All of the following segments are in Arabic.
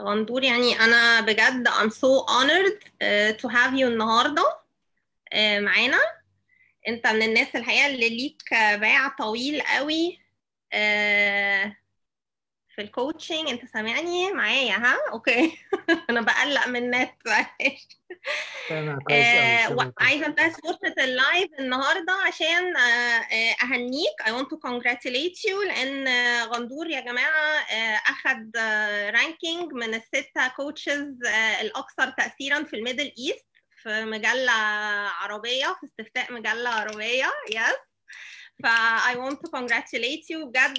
غندور يعني أنا بجد I'm so honored uh, to have you النهارده uh, معانا. أنت من الناس الحقيقة اللي ليك باع طويل قوي uh, في ال coaching انت سامعني؟ معايا ها؟ okay. أنا بقلق من النت عايزة انتهز فرصه ال live النهارده عشان أهنيك. I want to congratulate you لأن غندور يا جماعة اخذ ranking من الستة coaches الأكثر تاثيرا في ال Middle East في مجلة عربية في استفتاء مجلة عربية. yes ف I want to congratulate you. بجد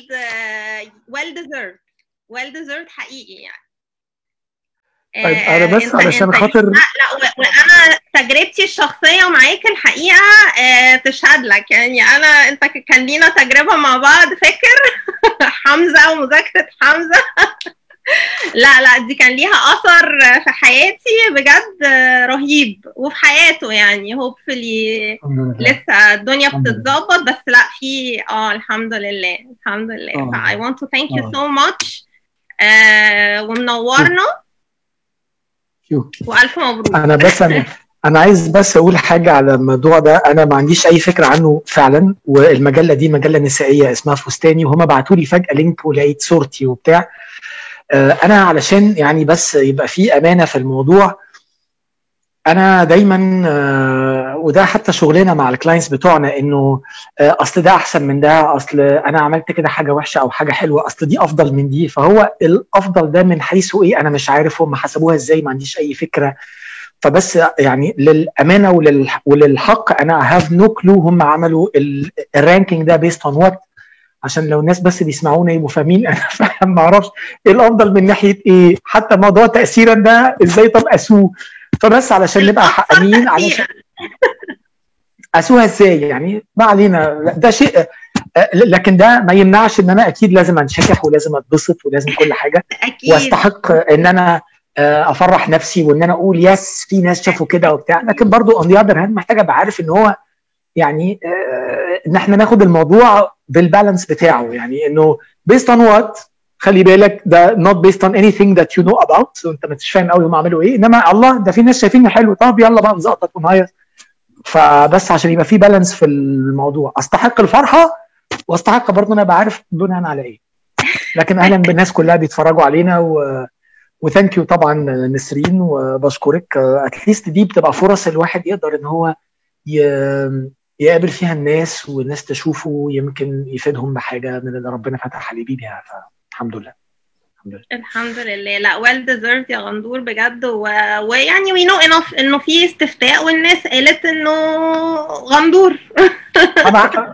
well deserved. Well deserved حقيقي يعني. طيب أنا بس علشان خاطر لا لا وأنا تجربتي الشخصية معاك الحقيقة آه، تشهد لك يعني. أنا أنت كان لينا تجربة مع بعض فاكر؟ حمزة ومذاكرة حمزة. لا لا دي كان ليها أثر في حياتي بجد آه، رهيب وفي حياته يعني. hopefully لسه الدنيا. بتتظبط بس لا في آه الحمد لله الحمد لله. آه. ف I want to thank you آه. ومنورنا. وألف مبروك أنا بس أنا أنا عايز بس أقول حاجة على الموضوع ده أنا ما عنديش أي فكرة عنه فعلا والمجلة دي مجلة نسائية اسمها فستاني وهم بعتوا لي فجأة link ولقيت صورتي وبتاع آه، أنا علشان يعني بس يبقى في أمانة في الموضوع أنا دايما آه، وده حتى شغلنا مع ال clients بتوعنا إنه آه، أصل ده أحسن من ده أصل أنا عملت كده حاجة وحشة أو حاجة حلوة أصل دي أفضل من دي. فهو الأفضل ده من حيث إيه؟ أنا مش عارف هم حسبوها إزاي؟ ما عنديش أي فكرة. فبس يعني للأمانة ولل وللحق أنا have no clue هم عملوا ال- ال ranking ده based on what عشان لو الناس بس بيسمعونا يبقوا فاهمين أنا فعلا ما أعرفش إيه الأفضل من ناحية إيه. حتى موضوع تاثيرا ده إزاي طب قاسوه فبس علشان نبقى حقانيين علشان قاسوها إزاي يعني؟ ما علينا. ده شيء لكن ده ما يمنعش إن أنا أكيد لازم أنشكح ولازم أتبسط ولازم كل حاجة. أكيد. وأستحق إن أنا آه، أفرح نفسي وإن أنا أقول yes في ناس شافوا كده وبتاع. لكن برضو on the other hand محتاج أبقى عارف إن هو يعني آه، إن إحنا ناخد الموضوع بالبالانس بتاعه. يعني إنه based on what خلي بالك ده not based on anything that you know about. وانت ما أنتش فاهم قوي هم عملوا إيه. إنما الله ده في ناس شايفين حلو. طب يلا بقى نزقطط ونهيص. فبس عشان يبقى في بالانس في الموضوع. أستحق الفرحة وأستحق برضه أنا أبقى عارف بناء على إيه. لكن أهلا بالناس كلها بيتفرجوا علينا و وثانك يو طبعا نسرين وبشكرك. اتليست دي بتبقى فرص الواحد يقدر إن هو ي- يقابل فيها الناس والناس تشوفه يمكن يفيدهم بحاجة من اللي ربنا فتح عليه بيها. فالحمد لله. الحمد لله. الحمد لله. لا well deserved يا غندور بجد. و... ويعني we know enough إنه في استفتاء والناس قالت إنه غندور. أنا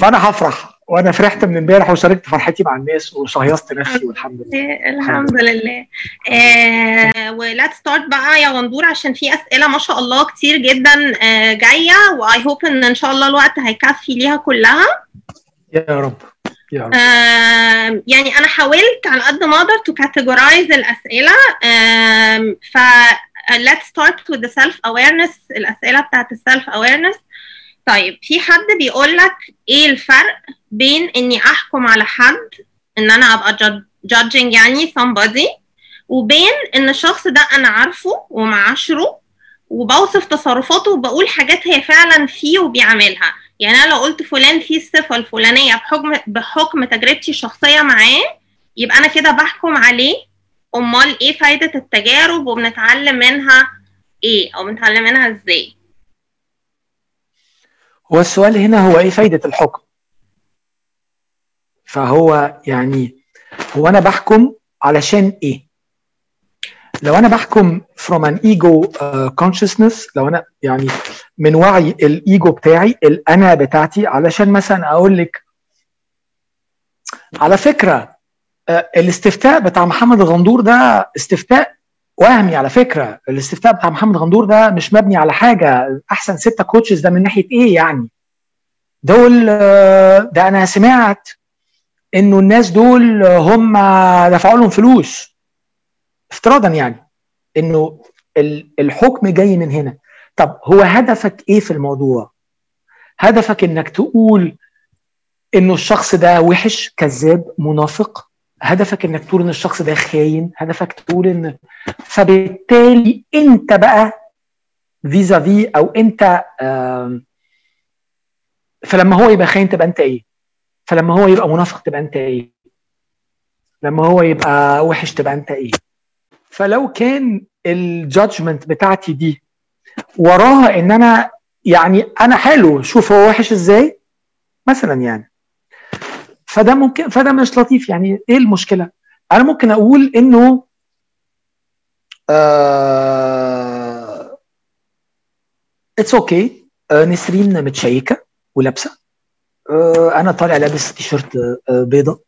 فأنا هفرح. وأنا فرحت من امبارح وشاركت فرحتي مع الناس وشهيصت نفسي والحمد لله. الحمد لله. آه و let's start بقى يا غندور عشان في أسئلة ما شاء الله كتير جدا آه جاية. و I hope إن إن شاء الله الوقت هيكفي ليها كلها. يا رب. يعني أنا حاولت على قد ما أقدر to categorize الأسئلة ف let's start with the self awareness الأسئلة بتاعت السيلف awareness طيب في حد بيقول لك إيه الفرق بين إني أحكم على حد إن أنا أبقى jud- judging يعني somebody وبين إن الشخص ده أنا عارفه ومعاشره وبوصف تصرفاته وبقول حاجات هي فعلا فيه وبيعملها. يعني أنا لو قلت فلان فيه الصفة الفلانية بحكم بحكم تجربتي الشخصية معاه يبقى أنا كده بحكم عليه أمال إيه فايدة التجارب وبنتعلم منها إيه أو بنتعلم منها إزاي؟ هو السؤال هنا هو إيه فايدة الحكم؟ فهو يعني هو أنا بحكم علشان إيه؟ لو أنا بحكم from an ego uh, consciousness لو أنا يعني من وعي الإيجو بتاعي الأنا بتاعتي علشان مثلا أقول لك على فكرة آه، الاستفتاء بتاع محمد الغندور ده استفتاء وهمي على فكرة. الاستفتاء بتاع محمد غندور ده مش مبني على حاجة. أحسن ستة كوتشز ده من ناحية إيه يعني؟ دول آه، ده أنا سمعت إنه الناس دول هم دفعوا لهم فلوس. افتراضا يعني إنه ال- الحكم جاي من هنا. طب هو هدفك إيه في الموضوع؟ هدفك إنك تقول إنه الشخص ده وحش كذاب منافق. هدفك إنك تقول إن الشخص ده خاين. هدفك تقول إن فبالتالي أنت بقى فيزا في أو أنت فلما هو يبقى خاين تبقى أنت إيه؟ فلما هو يبقى منافق تبقى أنت إيه؟ لما هو يبقى وحش تبقى أنت إيه؟ فلو كان ال judgment بتاعتي دي وراها إن أنا يعني أنا حلو شوف هو وحش إزاي؟ مثلا يعني. فده ممكن فده مش لطيف يعني. إيه المشكلة؟ أنا ممكن أقول إنه it's uh, okay uh, نسرين متشيكة ولابسة. uh, أنا طالع لابس تيشيرت بيضة.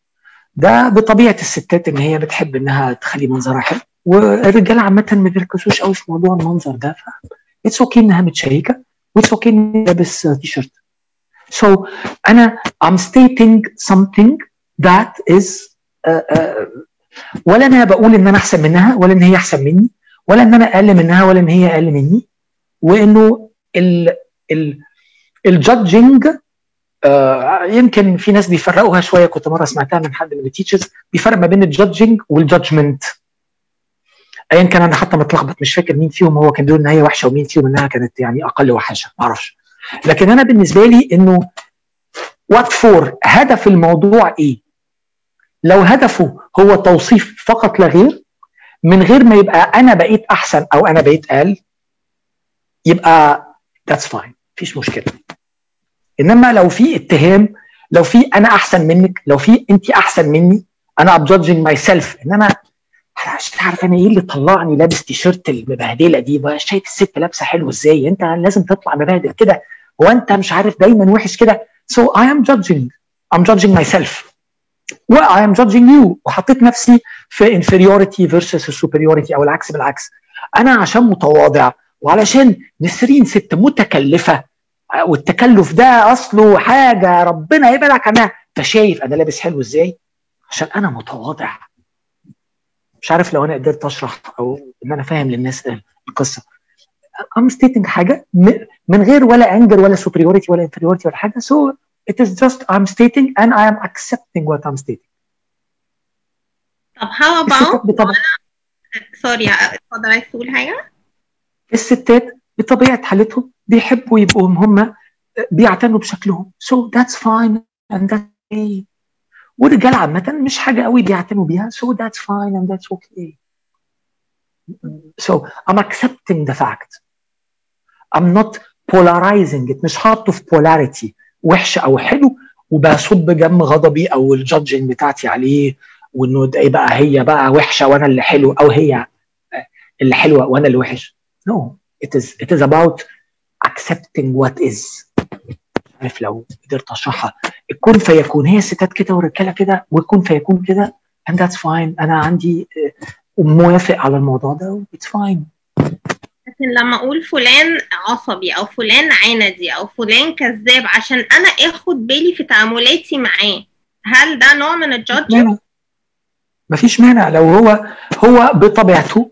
ده بطبيعة الستات إن هي بتحب إنها تخلي منظرها حلو. والرجالة عامة ما بيركزوش قوي في موضوع المنظر ده it's okay إنها متشيكة. و it's okay إنها لابس تيشيرت So أنا I'm stating something that is uh, uh, ولا أنا بقول إن أنا أحسن منها ولا إن هي أحسن مني ولا إن أنا أقل منها ولا إن هي أقل مني وإنه ال ال ال judging uh, يمكن في ناس بيفرقوها شوية. كنت مرة سمعتها من حد من ال teachers بيفرق ما بين ال judging وال judgment ايا كان أنا حتى متلخبط مش فاكر مين فيهم هو كان بيقول ان هي وحشة ومين فيهم إنها كانت يعني أقل وحشة ما أعرفش. لكن أنا بالنسبة لي إنه what for هدف الموضوع إيه؟ لو هدفه هو توصيف فقط لا غير من غير ما يبقى أنا بقيت أحسن أو أنا بقيت أقل يبقى that's fine مفيش مشكلة. إنما لو في اتهام لو في أنا أحسن منك لو في انت أحسن مني أنا I'm judging myself انما مش عارف أنا إيه اللي طلعني لابس تيشيرت المبهدلة دي؟ بقى شايف الست لابسة حلو إزاي؟ أنت لازم تطلع مبهدل كده. هو أنت مش عارف دايما وحش كده؟ So I am judging. I'm judging myself. و I am judging you. وحطيت نفسي في inferiority versus superiority أو العكس بالعكس. أنا عشان متواضع وعلشان نسرين ست متكلفة. والتكلف ده أصله حاجة ربنا يبعدك عنها. فشايف أنا لابس حلو إزاي؟ عشان أنا متواضع. مش عارف لو أنا قدرت أشرح أو إن أنا فاهم للناس القصة. I'm stating حاجة من غير ولا انجر ولا superiority ولا inferiority ولا حاجة. So it is just I'm stating and I am accepting what I'm stating. طب how about سوري اتفضل عايز تقول حاجة؟ الستات بطبيعة حالتهم بيحبوا يبقوا هم بيعتنوا بشكلهم. So that's fine and that's okay. والرجال عامة مش حاجة قوي بيعتنوا بيها. So that's fine and that's okay. So I'm accepting the fact. I'm not polarizing it. مش حاطه في polarity. وحش أو حلو وبصب جم غضبي أو الجادجنج بتاعتي عليه وإنه ده بقى هي بقى وحشة وأنا اللي حلو أو هي اللي حلوة وأنا اللي وحش. No. It is it is about accepting what is. عارف لو قدرت أشرحها. الكون فيكون. هي الستات كده والرجاله كده والكون فيكون كده and that's fine. أنا عندي موافق على الموضوع ده it's fine. لكن لما أقول فلان عصبي أو فلان عندي أو فلان كذاب عشان أنا آخد بالي في تعاملاتي معاه هل ده نوع من ال judge؟ مفيش مانع. لو هو هو بطبيعته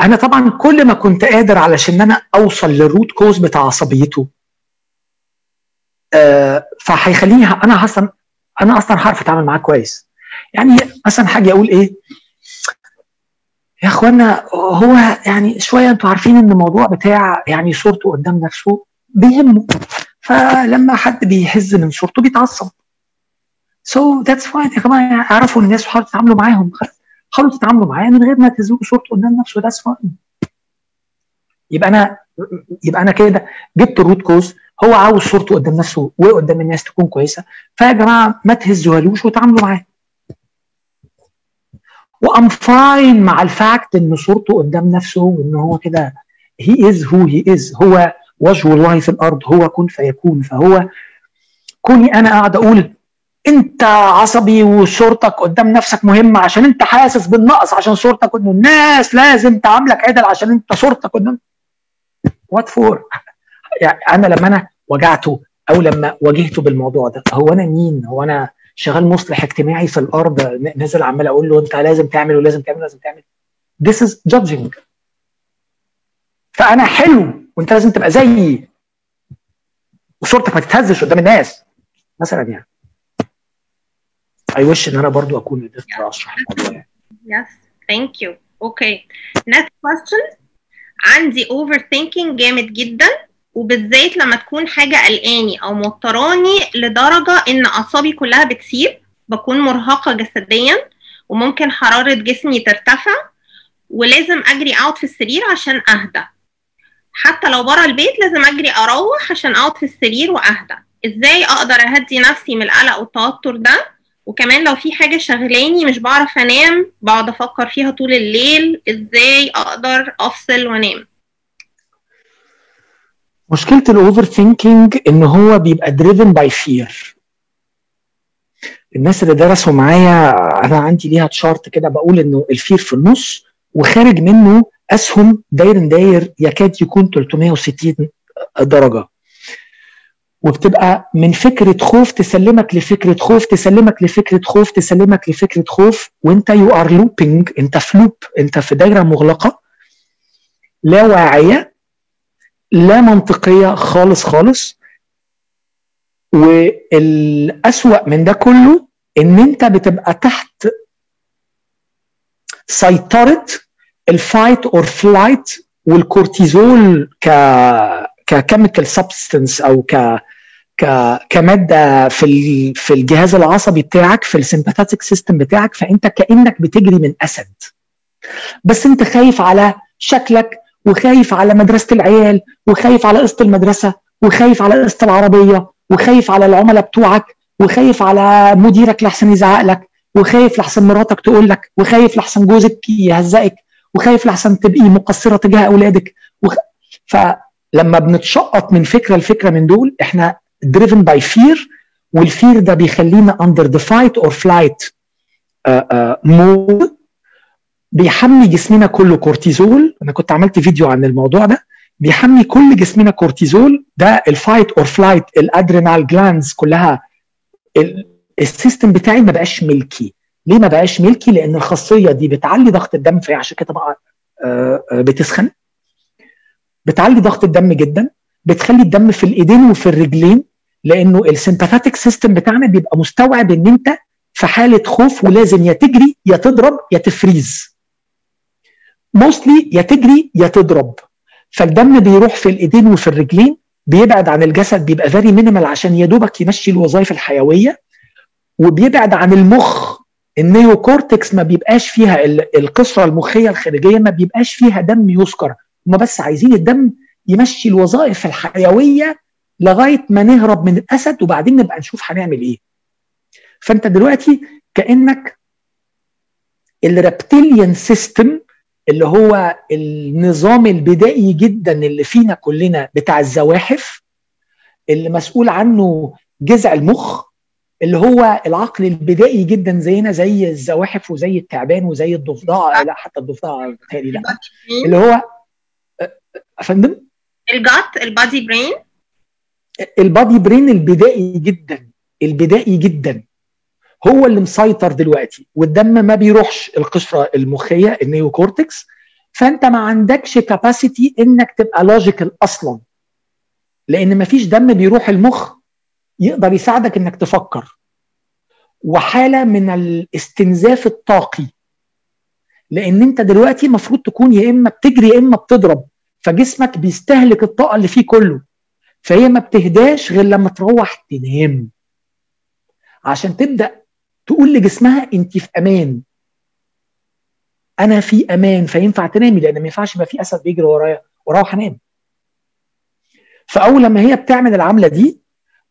أنا طبعا كل ما كنت قادر علشان أنا أوصل لل root cause بتاع عصبيته آه فهيخليني أنا أصلا أنا أصلا هعرف أتعامل معاه كويس. يعني مثلا حاجة أقول إيه؟ يا إخوانا هو يعني شوية أنتوا عارفين إن الموضوع بتاع يعني صورته قدام نفسه بيهمه. فلما حد بيهز من صورته بيتعصب. so that's fine يا جماعة اعرفوا الناس وحاولوا تتعاملوا معاهم. حاولوا تتعاملوا معاه من غير ما تهزوا صورته قدام نفسه that's fine يبقى أنا يبقى أنا كده جبت ال root cause هو عاوز صورته قدام نفسه وقدام الناس تكون كويسة. فيا جماعة ما تهزوهالوش وتعاملوا معاه. و I'm fine مع ال fact إن صورته قدام نفسه وإن هو كده he is هو he is هو وجه الله في الأرض هو كن فيكون. فهو كوني أنا قاعد أقول أنت عصبي وصورتك قدام نفسك مهمة عشان أنت حاسس بالنقص عشان صورتك قدام الناس لازم تعاملك عدل عشان أنت صورتك قدام وات فور يعني أنا لما أنا وجعته أو لما واجهته بالموضوع ده هو أنا مين؟ هو أنا شغال مصلح اجتماعي في الأرض نازل عمال أقول له أنت لازم تعمل ولازم تعمل ولازم تعمل. This is judging. فأنا حلو وأنت لازم تبقى زيي. وصورتك ما تتهزش قدام الناس مثلا يعني. اي وش إن أنا برضو أكون قدرت أشرح الموضوع يعني. Yes, thank you. Okay. Next question. عندي overthinking جامد جدا وبالذات لما تكون حاجة قلقاني أو موتراني لدرجة إن أعصابي كلها بتسيب بكون مرهقة جسديا وممكن حرارة جسمي ترتفع ولازم أجري أقعد في السرير عشان أهدى. حتى لو برا البيت لازم أجري أروح عشان أقعد في السرير وأهدى. إزاي أقدر أهدي نفسي من القلق والتوتر ده؟ وكمان لو في حاجة شغلاني مش بعرف أنام بقعد أفكر فيها طول الليل إزاي أقدر أفصل وأنام؟ مشكلة ال overthinking إن هو بيبقى driven by fear الناس اللي درسوا معايا أنا عندي ليها chart كده بقول إنه ال fear في النص وخارج منه أسهم داير داير يكاد يكون 360 درجة. وبتبقى من فكرة خوف تسلمك لفكرة خوف تسلمك لفكرة خوف تسلمك لفكرة خوف. وانت you are looping انت في loop انت في دايرة مغلقة لا واعية لا منطقية خالص خالص. والأسوأ من ده كله إن انت بتبقى تحت سيطرة ال fight or flight والكورتيزول ك ك chemical substance أو ك كمادة في. في الجهاز العصبي بتاعك في ال sympathetic system بتاعك فأنت كأنك بتجري من أسد بس أنت خايف على شكلك وخايف على مدرسة العيال وخايف على قسط المدرسة وخايف على قسط العربية وخايف على العملاء بتوعك وخايف على مديرك لحسن يزعق لك وخايف لحسن مراتك تقول لك وخايف لحسن جوزك يهزقك وخايف لحسن تبقي مقصرة تجاه أولادك وخ... فلما بنتشقط من فكرة لفكرة من دول إحنا driven by fear وال fear ده بيخلينا under the fight or flight mode بيحمي جسمنا كله كورتيزول أنا كنت عملت فيديو عن الموضوع ده. بيحمي كل جسمنا كورتيزول ده ال fight or flight ال adrenal glands كلها ال system بتاعي ما بقاش ملكي ليه ما بقاش ملكي لأن الخاصية دي بتعلي ضغط الدم عشان كده بقى بتسخن. بتعلي ضغط الدم جدا بتخلي الدم في الإيدين وفي الرجلين لأنه ال sympathetic system بتاعنا بيبقى مستوعب إن أنت في حالة خوف ولازم يا تجري يا تضرب يا ت freeze. mostly يا تجري يا تضرب. فالدم بيروح في الإيدين وفي الرجلين بيبعد عن الجسد بيبقى very minimal عشان يا دوبك يمشي الوظائف الحيوية وبيبعد عن المخ. ال neocortex ما بيبقاش فيها القشره المخية الخارجية ما بيبقاش فيها دم يذكر. هم بس عايزين الدم يمشي الوظائف الحيوية لغاية ما نهرب من الأسد وبعدين نبقى نشوف هنعمل إيه. فأنت دلوقتي كأنك ال reptilian system اللي هو النظام البدائي جدا اللي فينا كلنا بتاع الزواحف اللي مسؤول عنه جذع المخ اللي هو العقل البدائي جدا زينا زي الزواحف وزي التعبان وزي الضفدع لا حتى الضفدع بتهيألي لا. اللي هو أفندم؟ الجات ال body brain. ال body brain البدائي جدا البدائي جدا. هو اللي مسيطر دلوقتي والدم ما بيروحش القشرة المخية ال neocortex فأنت ما عندكش capacity إنك تبقى logical أصلا. لأن ما فيش دم بيروح المخ يقدر يساعدك إنك تفكر. وحالة من الاستنزاف الطاقي لأن أنت دلوقتي المفروض تكون يا إما بتجري يا إما بتضرب. فجسمك بيستهلك الطاقة اللي فيه كله. فهي ما بتهداش غير لما تروح تنام. عشان تبدأ تقول لجسمها انت في أمان. أنا في أمان فينفع تنامي؟ لأن ما ينفعش يبقى في أسد بيجري ورايا وأروح انام فأول لما هي بتعمل العملة دي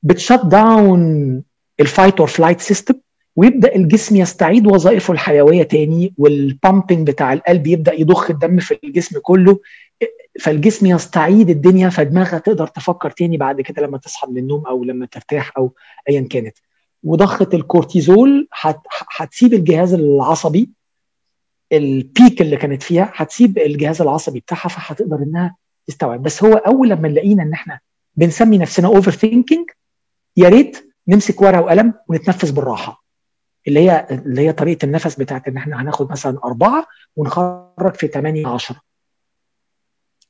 بت shut down ال fight or flight system ويبدأ الجسم يستعيد وظائفه الحيوية تاني وال pumping بتاع القلب يبدأ يضخ الدم في الجسم كله. فالجسم يستعيد الدنيا فدماغها تقدر تفكر تاني بعد كده لما تصحى من النوم أو لما ترتاح أو ايا كانت. وضخة الكورتيزول هتسيب الجهاز العصبي ال peak اللي كانت فيها هتسيب الجهاز العصبي بتاعها فهتقدر إنها تستوعب. بس هو أول لما نلاقينا إن إحنا بنسمي نفسنا overthinking يا ريت نمسك ورقة وقلم ونتنفس بالراحة. اللي هي اللي هي طريقة النفس بتاعت إن إحنا هناخد مثلا أربعة ونخرج في 8 10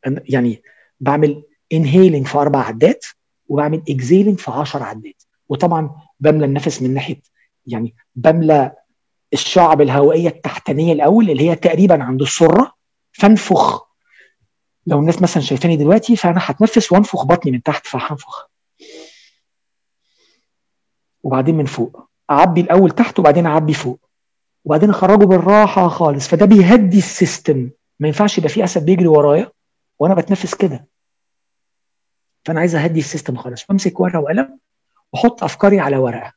يعني بعمل inhaling في أربع عدات وبعمل exhaling في 10 عدات. وطبعا بملى النفس من ناحية يعني بملى الشعب الهوائية التحتانية الأول اللي هي تقريبا عند السرة فانفخ. لو الناس مثلا شايفاني دلوقتي فأنا هتنفس وانفخ بطني من تحت فهنفخ. وبعدين من فوق. أعبي الأول تحت وبعدين أعبي فوق. وبعدين أخرجه بالراحة خالص. فده بيهدي ال system. ما ينفعش يبقى في أسد بيجري ورايا. وأنا بتنفس كده. فأنا عايز أهدي ال system خالص وامسك ورقة وقلم وأحط أفكاري على ورقة.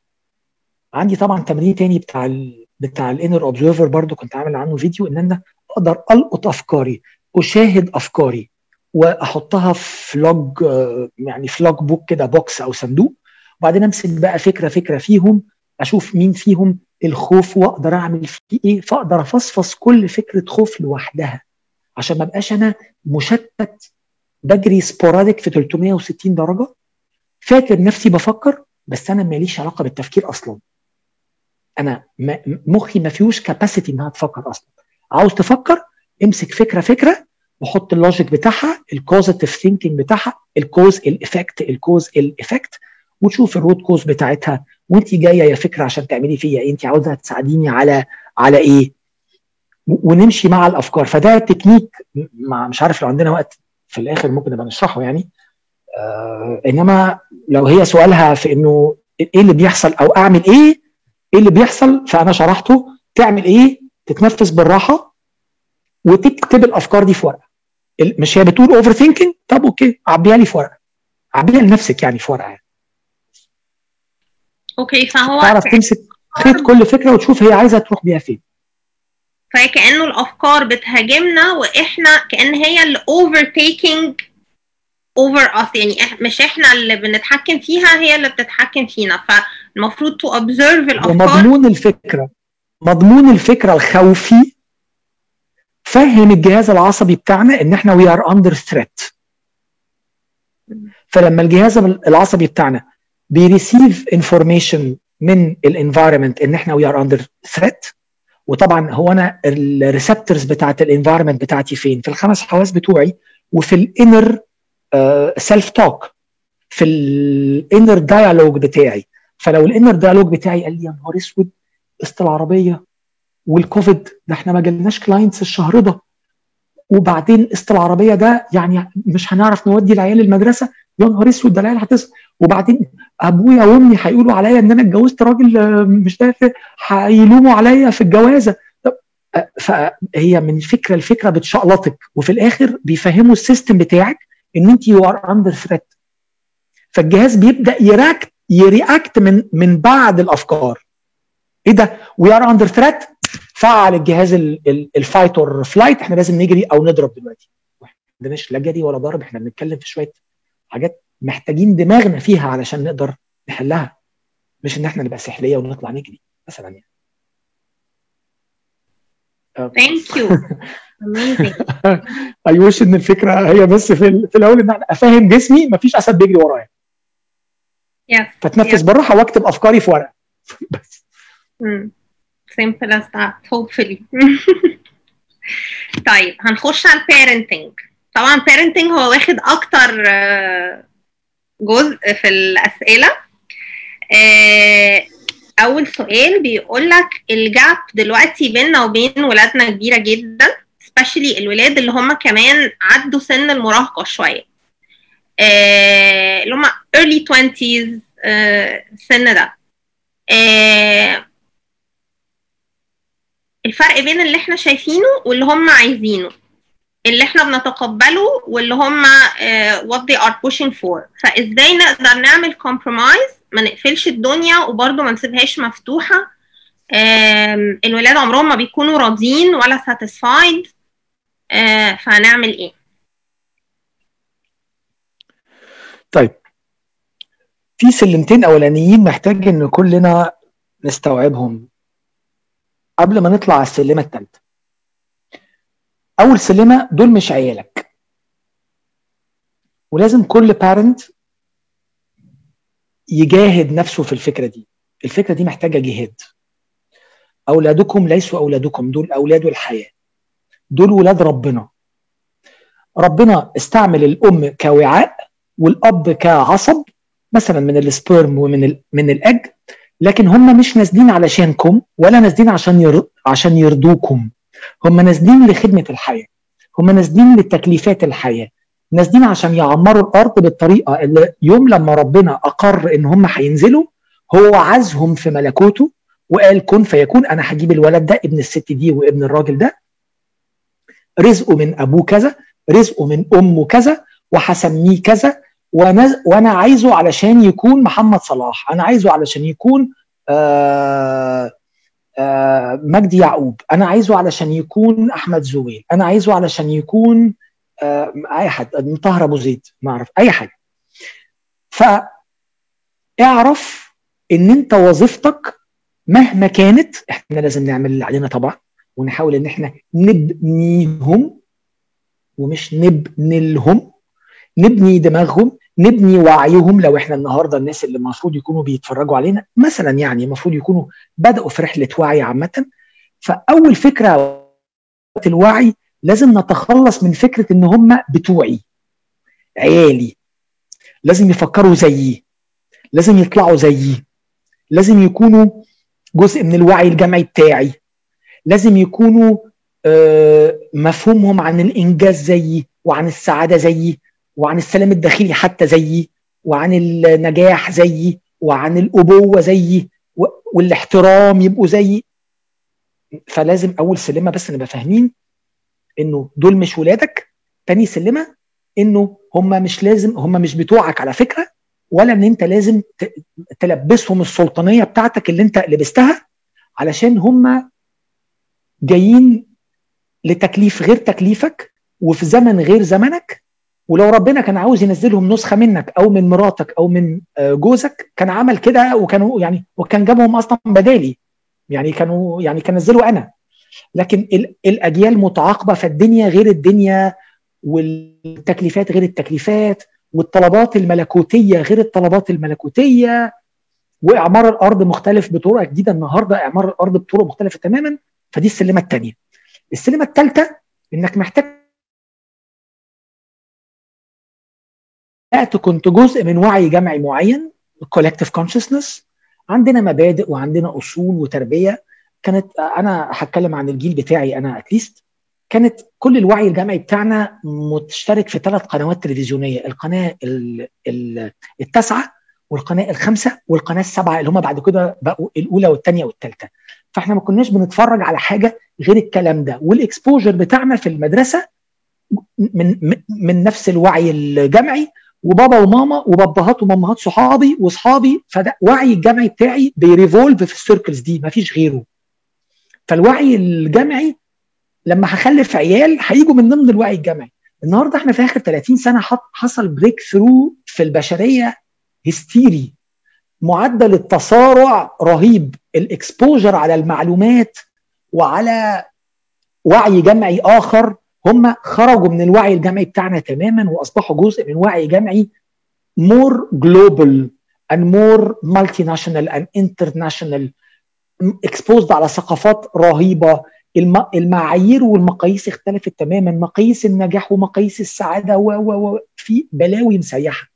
عندي طبعا تمرين تاني بتاع ال بتاع ال inner observer برضو كنت عامل عنه فيديو إن أنا أقدر ألقط أفكاري أشاهد أفكاري وأحطها في log يعني في log book كده box أو صندوق. وبعدين أمسك بقى فكرة فكرة فيهم أشوف مين فيهم الخوف وأقدر أعمل فيه إيه فأقدر أفصفص كل فكرة خوف لوحدها. عشان ما أبقاش أنا مشتت بجري sporadic في 360 درجة. فاكر نفسي بفكر بس أنا ماليش علاقة بالتفكير أصلا. أنا مخي ما فيهوش capacity إنها تفكر أصلا. عاوز تفكر؟ امسك فكرة فكرة. وحط ال logic بتاعها ال causative thinking بتاعها الكوز الافكت الكوز الافكت وتشوف ال root cause بتاعتها. وانت جاية يا فكرة عشان تعملي فيا إيه؟ انت عاوزة تساعديني على على إيه؟ ونمشي مع الأفكار. فده تكنيك مع مش عارف لو عندنا وقت في الآخر ممكن نبقى نشرحه يعني. آه إنما لو هي سؤالها في إنه إيه اللي بيحصل أو أعمل إيه إيه اللي بيحصل فأنا شرحته تعمل إيه تتنفس بالراحة وتكتب الأفكار دي في ورقة. مش هي بتقول overthinking طب okay عبيها لي في ورقة. عبيها لنفسك يعني في ورقة يعني. okay فهو تعرف تمسك خيط كل فكرة وتشوف هي عايزة تروح بيها فين. فهي كانه الأفكار بتهاجمنا وإحنا كأن هي اللي over taking over us يعني مش إحنا اللي بنتحكم فيها هي اللي بتتحكم فينا. فالمفروض تو observe الأفكار ومضمون الفكرة. مضمون الفكرة الخوفي فهم الجهاز العصبي بتاعنا إن إحنا we are under threat فلما الجهاز العصبي بتاعنا بي receive information من ال environment إن إحنا we are under threat وطبعا هو أنا ال receptors بتاعت ال environment بتاعتي فين؟ في الخمس حواس بتوعي وفي ال inner self talk في ال inner dialogue بتاعي. فلو ال inner dialogue بتاعي قال لي يا نهار أسود قسط العربية والكوفيد ده إحنا ما جالناش clients الشهر ده. وبعدين قسط العربية ده يعني مش هنعرف نودي العيال المدرسة يا نهار أسود ده العيال هتصل وبعدين أبويا وأمي هيقولوا عليا إن أنا اتجوزت راجل مش ده هيلوموا عليا في الجوازة. فهي من فكرة لفكرة بتشقلطك وفي الآخر بيفهموا ال system بتاعك إن أنت you are under threat فالجهاز بيبدأ ي react ي react من من بعد الأفكار. إيه ده؟ we are under threat فعل الجهاز ال fight or flight إحنا لازم نجري أو نضرب دلوقتي. ما عندناش لا جري ولا ضرب. إحنا بنتكلم في شوية حاجات محتاجين دماغنا فيها علشان نقدر نحلها مش إن إحنا نبقى سحليه ونطلع نجري مثلا يعني. thank you I wish إن الفكرة هي بس في, في الأول إن أنا أفهم جسمي مفيش اسد بيجري ورايا. Yes. فتنفس yes. بالراحه واكتب أفكاري في ورقة. بس. Mm. simple as that. Hopefully. طيب هنخش على ال parenting طبعا parenting هو واخد أكتر جزء في الأسئلة. أول سؤال بيقول لك الجاب دلوقتي بيننا وبين ولادنا كبيرة جدا especially الولاد اللي هم كمان عدوا سن المراهقة شوية. اللي هم early 20s السن ده. الفرق بين اللي إحنا شايفينه واللي هم عايزينه. اللي إحنا بنتقبله واللي هم uh, what they are pushing for. فازاي نقدر نعمل compromise ما نقفلش الدنيا وبرضه ما نسيبهاش مفتوحة. الولاد عمرهم ما بيكونوا راضيين ولا satisfied. uh, فهنعمل إيه؟ طيب. في سلمتين أولانيين محتاج إن كلنا نستوعبهم. قبل ما نطلع على السلمة الثالثه أول سلمة دول مش عيالك. ولازم كل بارنت يجاهد نفسه في الفكرة دي. الفكرة دي محتاجة جهاد. أولادكم ليسوا أولادكم دول أولاد الحياة. دول ولاد ربنا. ربنا استعمل الأم كوعاء والأب كعصب مثلا من السبرم ومن من الإج لكن هم مش نازلين علشانكم ولا نازلين عشان ير... عشان يرضوكم. هم نازلين لخدمة الحياة هم نازلين لتكليفات الحياة نازلين عشان يعمروا الأرض بالطريقة اللي يوم لما ربنا أقر إن هم هينزلوا هو عزهم في ملكوته وقال كن فيكون أنا هجيب الولد ده ابن الست دي وابن الراجل ده. رزقه من أبوه كذا رزقه من أمه كذا وهسميه كذا وأنا عايزه علشان يكون محمد صلاح أنا عايزه علشان يكون آآ مجدي يعقوب. أنا عايزه علشان يكون أحمد زويل. أنا عايزه علشان يكون أي حد طاهر أبو زيد ما أعرف أي حاجة فاعرف إن أنت وظيفتك مهما كانت إحنا لازم نعمل اللي علينا طبعا ونحاول إن إحنا نبنيهم ومش نبني لهم نبني دماغهم نبني وعيهم لو إحنا النهارده الناس اللي المفروض يكونوا بيتفرجوا علينا مثلا يعني المفروض يكونوا بدأوا في رحلة وعي عامة. فأول فكرة الوعي لازم نتخلص من فكرة إن هم بتوعي عيالي لازم يفكروا زيي لازم يطلعوا زيي لازم يكونوا جزء من الوعي الجمعي بتاعي لازم يكونوا مفهومهم عن الإنجاز زيي وعن السعادة زيي. وعن السلام الداخلي حتى زيي وعن النجاح زيي وعن الأبوة زيي والاحترام يبقوا زيي. فلازم أول سلمة بس نبقى فاهمين إنه دول مش ولادك. تاني سلمة إنه هم مش لازم هم مش بتوعك على فكرة ولا إن أنت لازم تلبسهم السلطانية بتاعتك اللي أنت لبستها علشان هم جايين لتكليف غير تكليفك وفي زمن غير زمنك. ولو ربنا كان عاوز ينزلهم نسخة منك أو من مراتك أو من جوزك كان عمل كده وكانوا يعني وكان جابهم أصلا بدالي. يعني كانوا يعني كان نزلوا أنا. لكن الأجيال متعاقبة فالدنيا غير الدنيا والتكليفات غير التكليفات والطلبات الملكوتية غير الطلبات الملكوتية. وإعمار الأرض مختلف بطرق جديدة النهارده إعمار الأرض بطرق مختلفة تماما. فدي السلمة الثانية السلمة الثالثه إنك محتاج كنت جزء من وعي جمعي معين collective consciousness. عندنا مبادئ وعندنا أصول وتربية. كانت أنا هتكلم عن الجيل بتاعي أنا اتليست كانت كل الوعي الجمعي بتاعنا مشترك في ثلاث قنوات تلفزيونية القناة التاسعة والقناة الخامسة والقناة السبعه اللي هم بعد كده بقوا الأولى والثانيه والثالثه فإحنا ما كناش بنتفرج على حاجة غير الكلام ده. وال exposure بتاعنا في المدرسة من من نفس الوعي الجمعي وبابا وماما وباباهات ومامهات صحابي واصحابي فده وعي الجمعي بتاعي بي revolve في ال circles دي ما فيش غيره. فالوعي الجمعي لما هخلف عيال هيجوا من ضمن الوعي الجمعي. النهارده إحنا في آخر 30 سنة حصل breakthrough في البشرية هستيري. معدل التسارع رهيب. ال exposure على المعلومات وعلى وعي جمعي آخر هم خرجوا من الوعي الجمعي بتاعنا تماما وأصبحوا جزء من وعي جمعي more global and more multinational and international exposed على ثقافات رهيبة. المعايير والمقاييس اختلفت تماما. مقاييس النجاح ومقاييس السعادة و و في بلاوي مسيحة.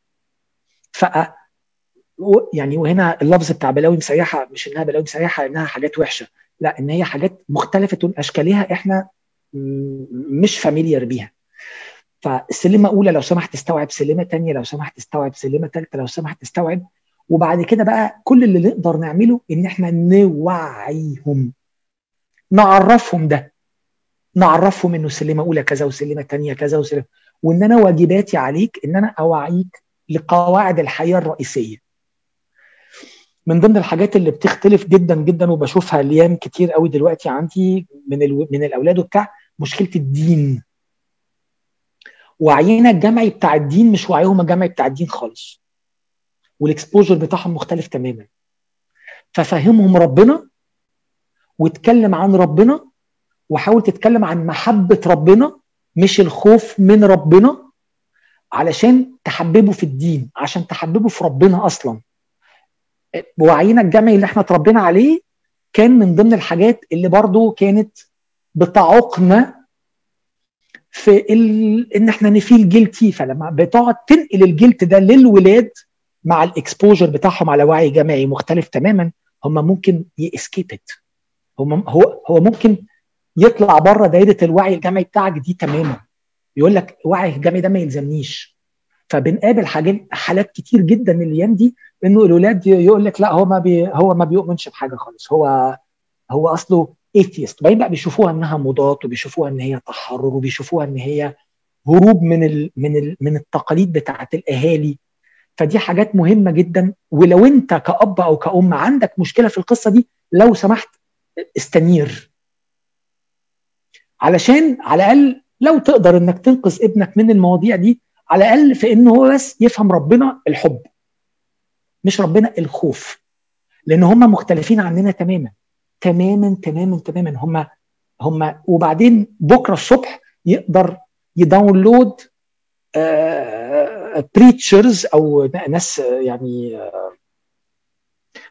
ف يعني وهنا اللفظ بتاع بلاوي مسيحة مش إنها بلاوي مسيحة إنها حاجات وحشة. لا إن هي حاجات مختلفة أشكالها إحنا مش فاميليار بيها. فالسلمه أولى لو سمحت تستوعب سلمة ثانية لو سمحت تستوعب سلمة ثالثه لو سمحت تستوعب. وبعد كده بقى كل اللي نقدر نعمله إن إحنا نوعيهم. نعرفهم ده. نعرفهم إنه سلمة أولى كذا وسلمة ثانية كذا وسلمة. وإن أنا واجباتي عليك إن أنا أوعيك لقواعد الحياة الرئيسية. من ضمن الحاجات اللي بتختلف جدا جدا وبشوفها الأيام كتير قوي دلوقتي عندي من ألو... من الأولاد وبتاع مشكلة الدين. وعينا الجمعي بتاع الدين مش وعيهم الجمعي بتاع الدين خالص. والاكسبوجر بتاعهم مختلف تماما. ففهمهم ربنا واتكلم عن ربنا وحاول تتكلم عن محبة ربنا مش الخوف من ربنا علشان تحببه في الدين عشان تحببه في ربنا أصلا. وعينا الجمعي اللي إحنا اتربينا عليه كان من ضمن الحاجات اللي برضو كانت بتعوقنا في ال... إن إحنا ن feel guilty فلما بتقعد تنقل ال guilt ده للولاد مع ال exposure بتاعهم على وعي جماعي مختلف تماما هم ممكن ي escape it هم هو هو ممكن يطلع بره دايرة الوعي الجمعي بتاعك دي تماما. يقول لك الوعي الجمعي ده ما يلزمنيش. فبنقابل حاجات حالات كتير جدا الأيام دي إنه الولاد يقول لك لا هو ما بي هو ما بيؤمنش بحاجة خالص. هو هو أصله atheist بعدين بقى بيشوفوها إنها مضاد وبيشوفوها إن هي تحرر وبيشوفوها إن هي هروب من ال من ال من التقاليد بتاعه الأهالي. فدي حاجات مهمة جدا. ولو أنت كأب أو كأم عندك مشكلة في القصة دي لو سمحت استنير. علشان على الأقل لو تقدر إنك تنقذ ابنك من المواضيع دي على الأقل في انه هو بس يفهم ربنا الحب مش ربنا الخوف. لأن هم مختلفين عننا تماما تماما تماما تماما. هم هم وبعدين بكرة الصبح يقدر يداونلود بريتشرز أو ناس يعني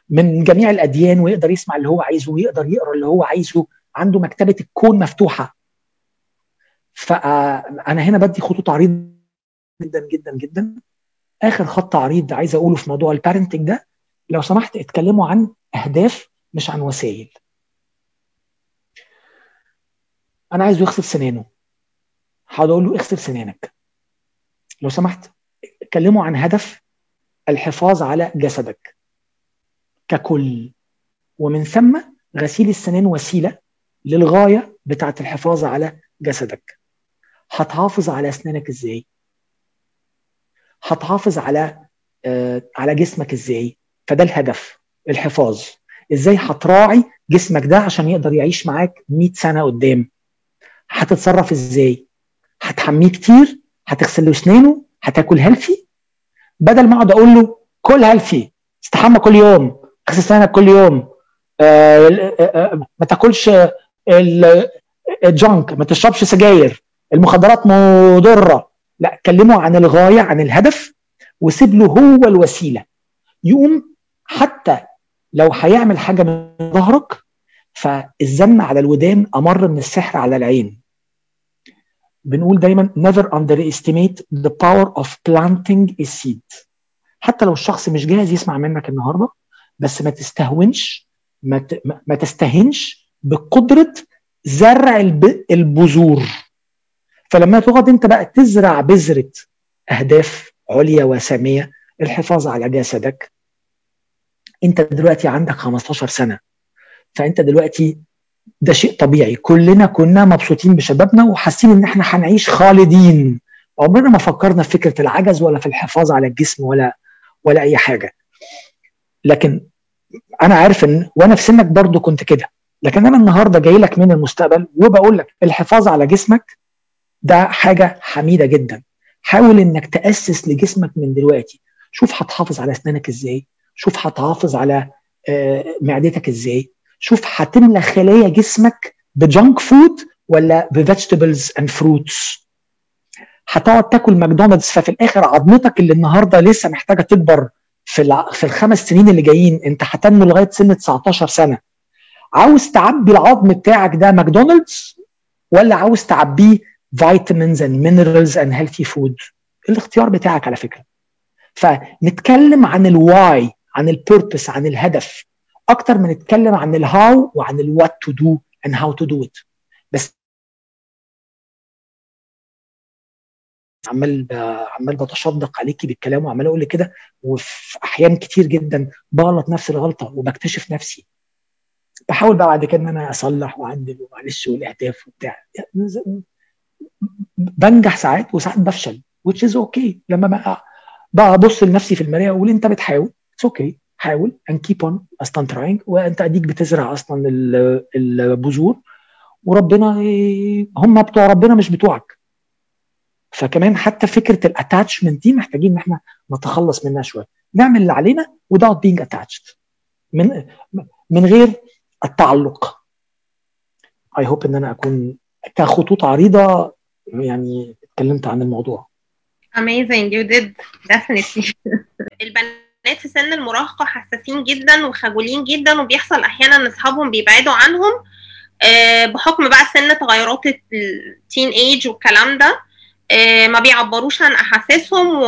من جميع الأديان ويقدر يسمع اللي هو عايزه ويقدر يقرأ اللي هو عايزه. عنده مكتبة الكون مفتوحة. فانا هنا بدي خطوط عريض جدا جدا جدا. آخر خط عريض عايز أقوله في موضوع البارنتنج ده لو سمحت اتكلموا عن أهداف مش عن وسائل. أنا عايزه يغسل سنانه. هقعد أقول له اغسل سنانك. لو سمحت اتكلموا عن هدف الحفاظ على جسدك. ككل. ومن ثم غسيل السنان وسيلة للغاية بتاعة الحفاظ على جسدك. هتحافظ على أسنانك إزاي؟ هتحافظ على آه على جسمك إزاي. فده الهدف الحفاظ. إزاي هتراعي جسمك ده عشان يقدر يعيش معاك 100 سنة قدام. هتتصرف إزاي؟ هتحميه كتير؟ هتغسل له أسنانه؟ هتاكل healthy بدل ما أقعد أقول له كل healthy استحمى كل يوم اغسل اسنانك كل يوم آه آه ما تاكلش الجانك ما تشربش سجاير المخدرات مضرة. لا كلمه عن الغاية عن الهدف وسيب له هو الوسيلة. يقوم حتى لو هيعمل حاجة من ظهرك فالزن على الودان أمر من السحر على العين. بنقول دايما never underestimate the power of planting a seed. حتى لو الشخص مش جاهز يسمع منك النهارده بس ما تستهونش ما, تستهنش بقدرة زرع الب... البذور. فلما تقعد انت بقى تزرع بذرة أهداف عليا وسامية الحفاظ على جسدك. انت دلوقتي عندك 15 سنة فانت دلوقتي ده شيء طبيعي. كلنا كنا مبسوطين بشبابنا وحاسين ان إحنا هنعيش خالدين. عمرنا ما فكرنا في فكرة العجز ولا في الحفاظ على الجسم ولا ولا أي حاجة. لكن أنا عارف إن وأنا في سنك برضو كنت كده. لكن أنا النهارده جاي لك من المستقبل وبقول لك الحفاظ على جسمك ده حاجة حميدة جدا. حاول إنك تأسس لجسمك من دلوقتي. شوف هتحافظ على أسنانك إزاي. شوف هتحافظ على معدتك إزاي. شوف هتملى خلايا جسمك ب junk food ولا ب vegetables and fruits هتقعد تاكل ماكدونالدز ففي الآخر عظمتك اللي النهارده لسه محتاجة تكبر في. في الخمس سنين اللي جايين أنت هتنمو لغاية سن 19 سنة. عاوز تعبي العظم بتاعك ده ماكدونالدز ولا عاوز تعبيه vitamins and minerals and healthy food الاختيار بتاعك على فكرة. فنتكلم عن ال why عن ال purpose عن الهدف أكتر ما نتكلم عن ال how وعن ال what to do and how to do it. بس عمال عمال بتشدق عليكي بالكلام وعمال أقول كده وفي أحيان كتير جدا بغلط نفس الغلطة وبكتشف نفسي. بحاول بقى بعد كده إن أنا أصلح وأعدل ومعلش والأهداف وبتاع. بنجح ساعات وساعات بفشل which is okay. لما بقى أبص لنفسي في المراية وأقول أنت بتحاول أوكي okay. حاول and keep on أصلا trying وأنت أديك بتزرع أصلا البذور وربنا هم بتوع ربنا مش بتوعك. فكمان حتى فكرة الاتاتشمنت دي محتاجين إن إحنا نتخلص منها شوية. نعمل اللي علينا without being attached. من من غير التعلق. I hope إن أنا أكون كخطوط عريضة يعني اتكلمت عن الموضوع. Amazing you did definitely. البنات في سن المراهقة حساسين جدا وخجولين جدا وبيحصل أحيانا إن أصحابهم بيبعدوا عنهم بحكم بقى سن تغيرات ال teenage والكلام ده. ما بيعبروش عن أحاسيسهم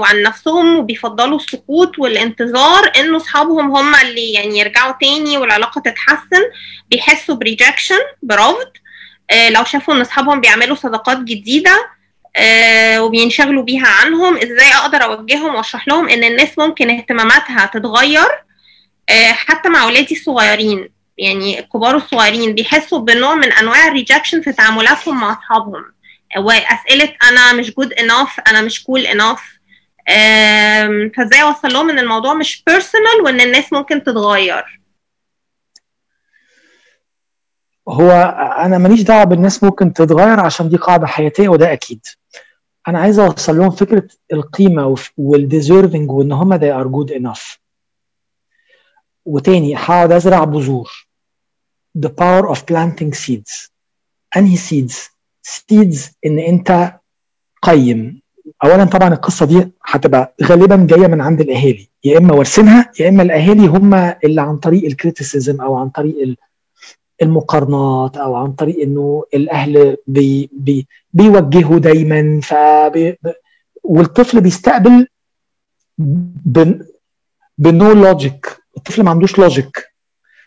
وعن نفسهم وبيفضلوا السكوت والانتظار إنه أصحابهم هم اللي يعني يرجعوا تاني والعلاقة تتحسن. بيحسوا ب rejection برفض. لو شافوا إن أصحابهم بيعملوا صداقات جديدة وبينشغلوا بيها عنهم إزاي أقدر أوجههم وأشرح لهم إن الناس ممكن اهتماماتها تتغير حتى مع اولادي الصغيرين؟ يعني الكبار الصغيرين بيحسوا بنوع من أنواع ال rejection في تعاملاتهم مع أصحابهم. وأسئلة أنا مش good enough أنا مش كول cool اناف فإزاي أوصل لهم إن الموضوع مش personal وإن الناس ممكن تتغير؟ هو أنا ماليش دعوة بالناس ممكن تتغير عشان دي قاعدة حياتية وده أكيد. أنا عايز أوصل لهم فكرة القيمة وال deserving وإن هم they are good enough. وتاني هقعد أزرع بذور. The power of planting seeds. أنهي seeds seeds إن أنت قيم. اولا طبعا القصة دي هتبقى غالبا جاية من عند الأهالي. يا إما وارثينها يا إما الأهالي هم اللي عن طريق ال criticism أو عن طريق المقارنات أو عن طريق إنه الأهل بي بي بيوجهوا دايما ف والطفل بيستقبل ب no logic الطفل ما عندوش logic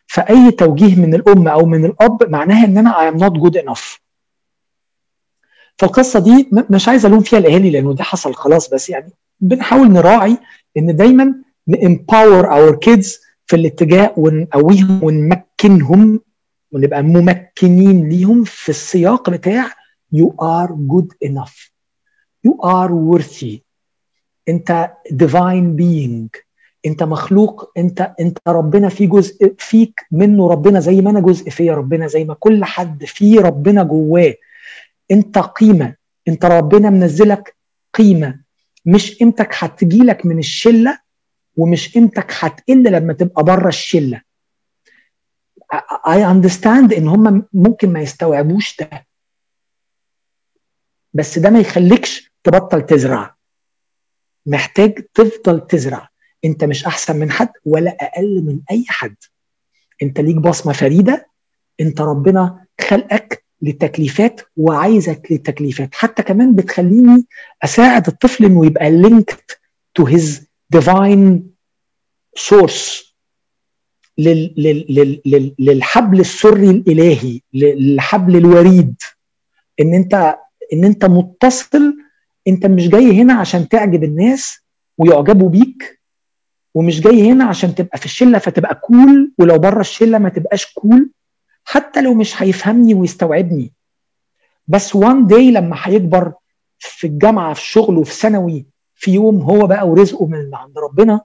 فأي توجيه من الأم أو من الأب معناها إن أنا I am not good enough. فالقصة دي مش عايز ألوم فيها الأهالي لأنه ده حصل خلاص بس يعني بنحاول نراعي إن دايما ن empower our kids في الاتجاه ونقويهم ونمكنهم ونبقى ممكنين ليهم في السياق بتاع you are good enough. You are worthy. انت divine being. انت مخلوق. انت انت ربنا في جزء فيك منه. ربنا زي ما أنا جزء فيا. ربنا زي ما كل حد فيه ربنا جواه. انت قيمة. انت ربنا منزلك قيمة. مش قيمتك هتجيلك من الشلة ومش قيمتك هتقل لما تبقى بره الشلة. I understand إن هم ممكن ما يستوعبوش ده. بس ده ما يخليكش تبطل تزرع. محتاج تفضل تزرع. أنت مش أحسن من حد ولا أقل من أي حد. أنت ليك بصمة فريدة. أنت ربنا خلقك لتكليفات وعايزك لتكليفات. حتى كمان بتخليني أساعد الطفل إنه يبقى linked to his divine source. لل لل لل للحبل السري الإلهي للحبل الوريد. إن أنت إن أنت متصل أنت مش جاي هنا عشان تعجب الناس ويعجبوا بيك ومش جاي هنا عشان تبقى في الشلة فتبقى كول ولو بره الشلة ما تبقاش كول حتى لو مش هيفهمني ويستوعبني. بس one day لما هيكبر في الجامعة في شغله في ثانوي في يوم هو بقى ورزقه من عند ربنا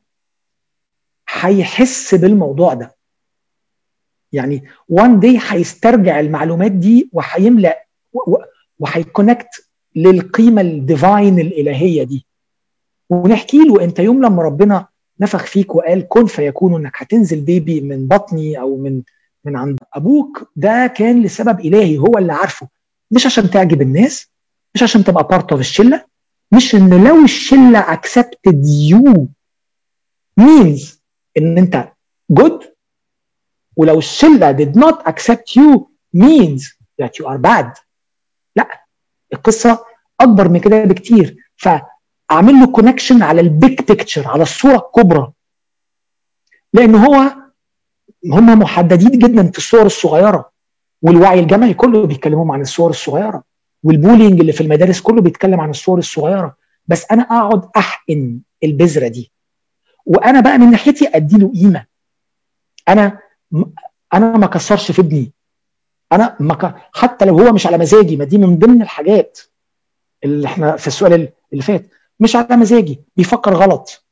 هيحس بالموضوع ده. يعني one day هيسترجع المعلومات دي وهيملأ وهي connect للقيمة ال divine الإلهية دي. ونحكي له أنت يوم لما ربنا نفخ فيك وقال كن فيكون إنك هتنزل baby من بطني أو من من عند أبوك ده كان لسبب إلهي هو اللي عارفه. مش عشان تعجب الناس مش عشان تبقى part of الشلة مش إن لو الشلة accepted you means إن أنت good ولو الشلة did not accept you means that you are bad. لا القصة أكبر من كده بكتير. فأعمل له connection على ال big picture على الصورة الكبرى. لأن هو هم محددين جدا في الصور الصغيرة. والوعي الجمعي كله بيتكلموا عن الصور الصغيرة. والبولينج اللي في المدارس كله بيتكلم عن الصور الصغيرة. بس أنا أقعد أحقن البذرة دي. وأنا بقى من ناحيتي ادي له قيمة. أنا أنا ما كسرش في ابني. أنا ما ك... حتى لو هو مش على مزاجي ما دي من ضمن الحاجات اللي إحنا في السؤال اللي فات. مش على مزاجي بيفكر غلط.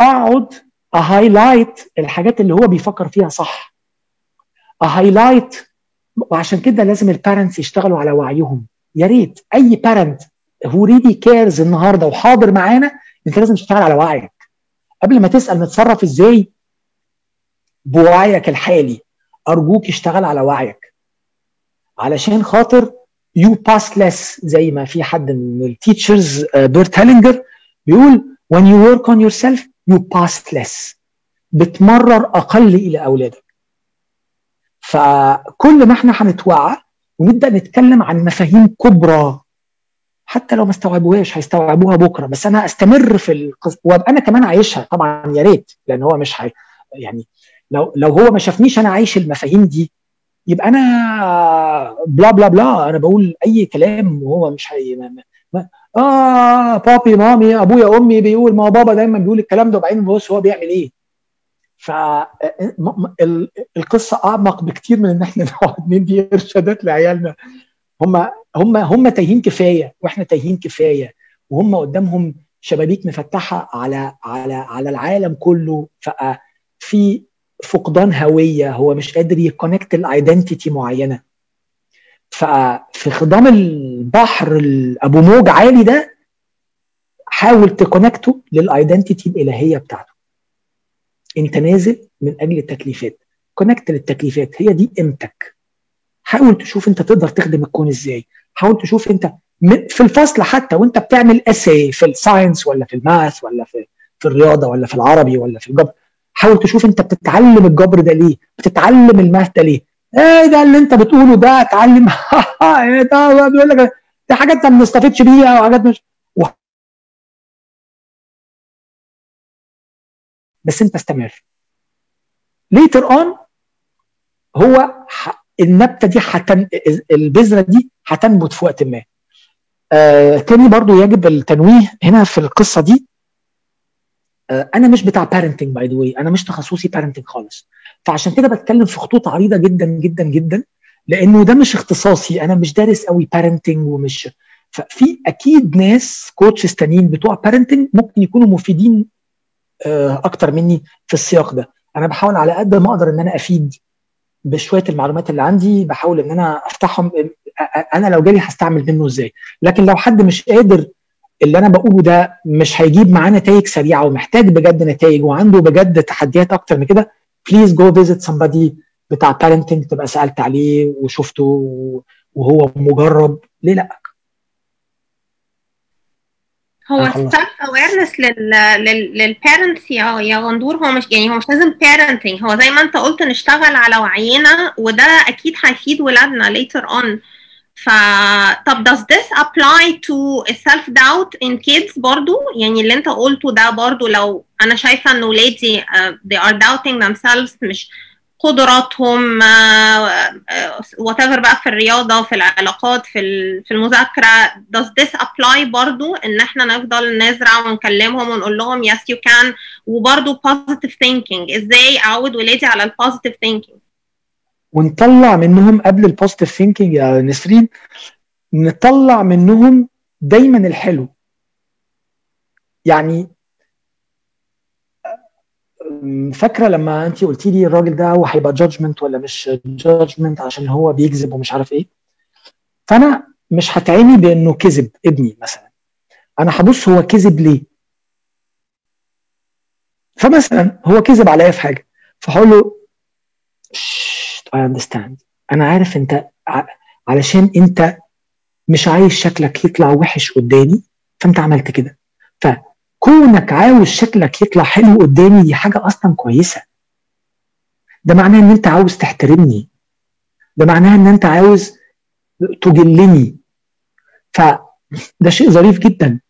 أقعد أ highlight الحاجات اللي هو بيفكر فيها صح. أ highlight وعشان كده لازم ال parents يشتغلوا على وعيهم. يا ريت أي parent who really cares النهارده وحاضر معانا أنت لازم تشتغل على وعيك. قبل ما تسأل نتصرف إزاي بوعيك الحالي. أرجوك اشتغل على وعيك. علشان خاطر you pass less زي ما في حد من ال teachers بيرت هالينجر بيقول when you work on yourself you pass less. بتمرر أقل إلى أولادك. فكل ما إحنا هنتوعى ونبدأ نتكلم عن مفاهيم كبرى حتى لو ما استوعبوهاش هيستوعبوها بكرة. بس أنا أستمر في القصة وأبقى أنا كمان عايشها. طبعا يا ريت لأن هو مش هي يعني لو لو هو ما شافنيش أنا عايش المفاهيم دي يبقى أنا بلا بلا بلا أنا بقول أي كلام وهو مش هي ما ما آه بابي مامي أبويا أمي بيقول ما هو بابا دايما بيقول الكلام ده وبعدين بص هو بيعمل إيه. فالقصة أعمق بكتير من إن إحنا نقعد ندي إرشادات لعيالنا. هم هم هم تايهين كفاية وإحنا تايهين كفاية وهم قدامهم شبابيك مفتحة على على على العالم كله ففي فقدان هوية هو مش قادر ي connect ل identity معينة. ففي خضم البحر أبو موج عالي ده حاول ت connect ه لل identity الإلهية بتاعته. أنت نازل من أجل التكليفات. connect للتكليفات هي دي قيمتك حاول تشوف أنت تقدر تخدم الكون إزاي. حاول تشوف انت في الفصل حتى وانت بتعمل essay في ال science ولا في ال math ولا في في الرياضة ولا في العربي ولا في الجبر. حاول تشوف انت بتتعلم الجبر ده ليه؟ بتتعلم ال math ده ليه؟ إيه ده اللي انت بتقوله ده؟ اتعلم. إيه ده؟ بيقول لك دي حاجات انت ما بنستفدش بيها وحاجات مش و... بس انت استمر. later on هو. النبتة دي حتن... البذرة دي هتنبت في وقت ما. آه تاني برضو يجب التنويه هنا في القصة دي. آه أنا مش بتاع parenting by the way أنا مش تخصصي parenting خالص. فعشان كده بتكلم في خطوط عريضة جدا جدا جدا لأنه ده مش اختصاصي أنا مش دارس قوي parenting ومش ففي أكيد ناس coaches تانيين بتوع parenting ممكن يكونوا مفيدين آه أكتر مني في السياق ده. أنا بحاول على قد ما أقدر إن أنا أفيد بشوية المعلومات اللي عندي بحاول إن أنا أفتحهم أنا لو جالي هستعمل منه إزاي. لكن لو حد مش قادر اللي أنا بقوله ده مش هيجيب معاه نتائج سريعة ومحتاج بجد نتائج وعنده بجد تحديات أكتر من كده please go visit somebody بتاع parenting تبقى سألت عليه وشفته وهو مجرب. ليه لأ؟ هو ال self awareness لل parents يا يا غندور هو مش يعني هو مش لازم parenting هو زي ما انت قلت نشتغل على وعينا وده أكيد هيفيد ولادنا later on. ف طب does this apply to self doubt in kids برضو؟ يعني اللي انت قلته ده برضو لو أنا شايفة ان ولادي uh, they are doubting themselves مش قدراتهم whatever بقى في الرياضة في العلاقات في في المذاكرة does this apply برضو إن إحنا نفضل نزرع ونكلمهم ونقول لهم yes you can وبرضو positive thinking إزاي أعود ولادي على ال positive thinking ونطلع منهم قبل ال positive thinking يا نسرين نطلع منهم دايما الحلو. يعني فاكرة لما انت قلتي لي الراجل ده هو هيبقى judgment ولا مش judgment عشان هو بيكذب ومش عارف إيه؟ فأنا مش هتعيني بأنه كذب ابني مثلا. أنا هبص هو كذب ليه؟ فمثلا هو كذب عليا في حاجة. فهقول له I understand. أنا عارف أنت علشان أنت مش عايز شكلك يطلع وحش قدامي فأنت عملت كده. فكونك عاوز شكلك يطلع حلو قدامي دي حاجة أصلا كويسة. ده معناه إن أنت عاوز تحترمني. ده معناه إن أنت عاوز تجلني. فده شيء ظريف جدا.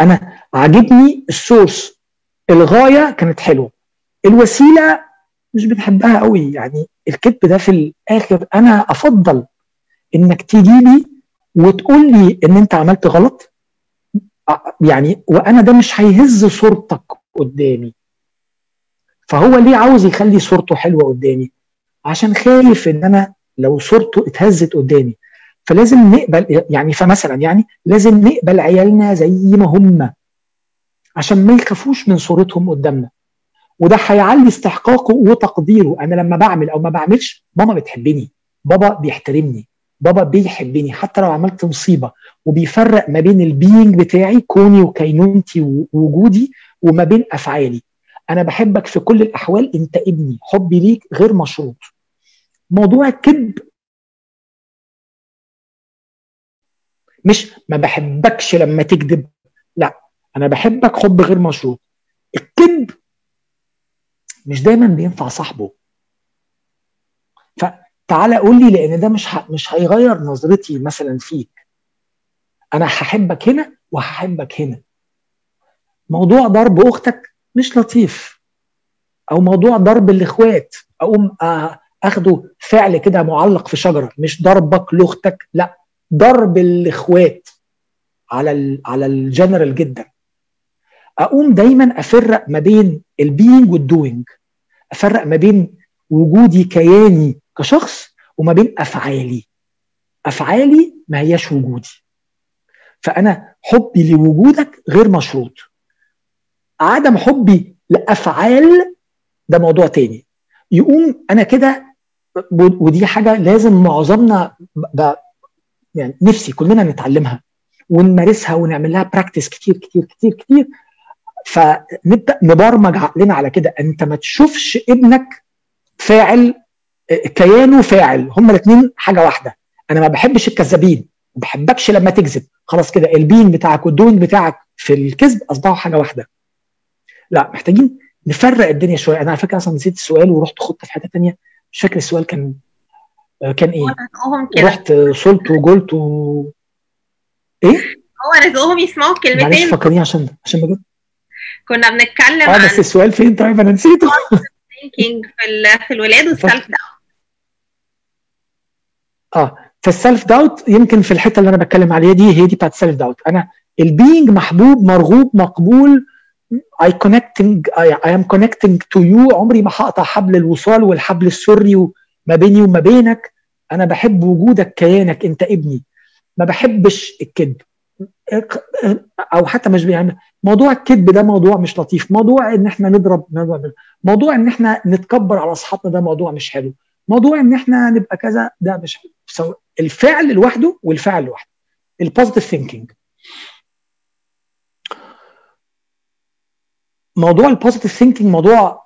أنا عاجبني السورس الغاية كانت حلوة. الوسيلة مش بتحبها قوي. يعني الكذب ده في الآخر أنا أفضل إنك تيجي لي وتقول لي إن أنت عملت غلط. يعني وأنا ده مش هيهز صورتك قدامي. فهو ليه عاوز يخلي صورته حلوة قدامي؟ عشان خايف إن أنا لو صورته اتهزت قدامي. فلازم نقبل يعني فمثلا يعني لازم نقبل عيالنا زي ما هم عشان ما يخافوش من صورتهم قدامنا. وده هيعلي استحقاقه وتقديره. أنا لما بعمل أو ما بعملش ماما بتحبني بابا بيحترمني. بابا بيحبني حتى لو عملت مصيبة وبيفرق ما بين البينج بتاعي كوني وكينونتي ووجودي وما بين أفعالي. أنا بحبك في كل الأحوال أنت ابني حبي ليك غير مشروط. موضوع الكذب مش ما بحبكش لما تكذب لا أنا بحبك حب غير مشروط. الكذب مش دايما بينفع صاحبه. فتعالى قول لي لأن ده مش ه... مش هيغير نظرتي مثلا فيك. أنا هحبك هنا وهحبك هنا. موضوع ضرب أختك مش لطيف. أو موضوع ضرب الإخوات. أقوم أخده فعل كده معلق في شجرة. مش ضربك لأختك لأ ضرب الإخوات على ال على الجنرال جدا. أقوم دايما أفرق ما بين ال being وال doing أفرق ما بين وجودي كياني كشخص وما بين أفعالي. أفعالي ما هياش وجودي. فأنا حبي لوجودك غير مشروط. عدم حبي لأفعال ده موضوع تاني. يقوم أنا كده ودي حاجة لازم معظمنا يعني نفسي كلنا نتعلمها ونمارسها ونعمل لها practice كتير كتير كتير كتير. فنبدأ نبرمج عقلنا على كده. أنت ما تشوفش ابنك فاعل كيانه فاعل هما الاثنين حاجة واحدة. أنا ما بحبش الكذابين ما بحبكش لما تكذب. خلاص كده ال being بتاعك وال doing بتاعك في الكذب أصبحوا حاجة واحدة. لا محتاجين نفرق الدنيا شوية. أنا على فكرة أصلا نسيت السؤال ورحت خدت في حتة ثانية مش فاكر السؤال كان كان إيه؟ رحت صلت وقلت و... إيه؟ هو رزقهم يسمعوا معلش كلمتين فكرني عشان عشان بجد. كنا بنتكلم آه عن بس السؤال فين؟ طيب أنا نسيته. في الولاد والسلف داون آه فالسلف داوت يمكن في الحتة اللي أنا بتكلم عليها دي هي دي بتاعت السلف داوت أنا ال being محبوب مرغوب مقبول connecting I, I am connecting to you. عمري ما هقطع حبل الوصال والحبل السري ما بيني وما بينك. أنا بحب وجودك كيانك أنت ابني. ما بحبش الكذب. أو حتى مش يعني موضوع الكذب ده موضوع مش لطيف. موضوع إن إحنا نضرب- موضوع إن إحنا نتكبر على أصحابنا ده موضوع مش حلو. موضوع إن إحنا نبقى كذا ده مش حلو. so الفعل لوحده والفعل لوحده. ال positive thinking موضوع ال positive thinking موضوع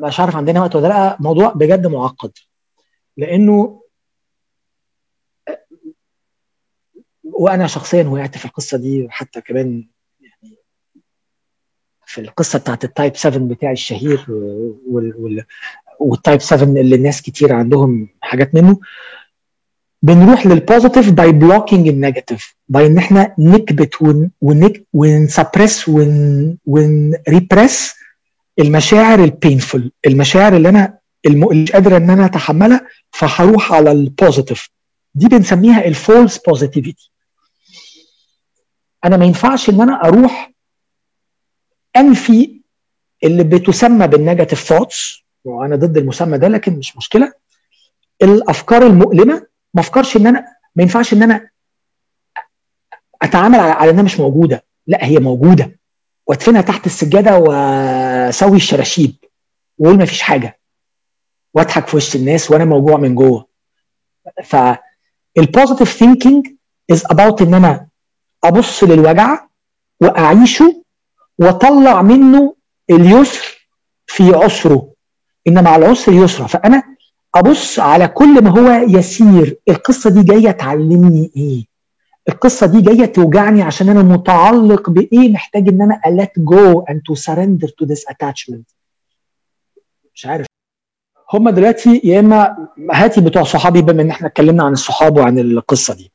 مش عارف عندنا وقت ولا لأ موضوع بجد معقد. لأنه وأنا شخصيا وقعت في القصة دي حتى كمان يعني في القصة بتاعت ال type 7 بتاعي الشهير وال وال وال type 7 اللي الناس كتير عندهم حاجات منه. بنروح لل positive by blocking ال negative by إن إحنا نكبت ون suppress ون ون repress المشاعر ال painful المشاعر اللي أنا مش قادر إن أنا أتحملها فهروح على ال positive دي بنسميها ال false positivity أنا ما ينفعش إن أنا أروح أنفي اللي بتسمى بال negative thoughts وأنا ضد المسمى ده لكن مش مشكلة. الأفكار المؤلمة ما افكرش ان أنا ما ينفعش ان أنا اتعامل على, انها مش موجوده. لا هي موجوده. وادفنها تحت السجاده واسوي الشراشيب. واقول ما فيش حاجة. واضحك في وش الناس وأنا موجوع من جوه. فال positive thinking is about ان أنا ابص للوجع واعيشه واطلع منه اليسر في عسره. إن مع العسر يسرا. فأنا أبص على كل ما هو يسير. القصة دي جاية تعلمني إيه؟ القصة دي جاية توجعني عشان أنا متعلق بإيه؟ محتاج إن أنا let go and to surrender to this attachment. مش عارف. هم دلوقتي يا إما هاتي بتوع صحابي بما إن إحنا اتكلمنا عن الصحاب وعن القصة دي.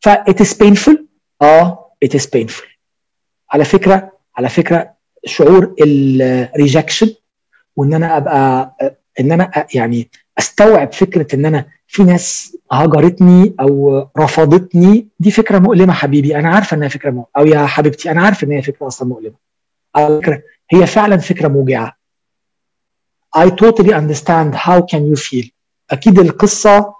ف it is painful. آه it is painful. على فكرة على فكرة شعور الريجكشن وإن أنا أبقى إن أنا يعني أستوعب فكرة إن أنا في ناس هجرتني أو رفضتني دي فكرة مؤلمة حبيبي. أنا عارفه إنها فكرة مؤلمة أو يا حبيبتي أنا عارفه ان هي فكرة أصلا مؤلمة. على فكرة هي فعلا فكرة موجعة. I totally understand how can you feel. أكيد القصة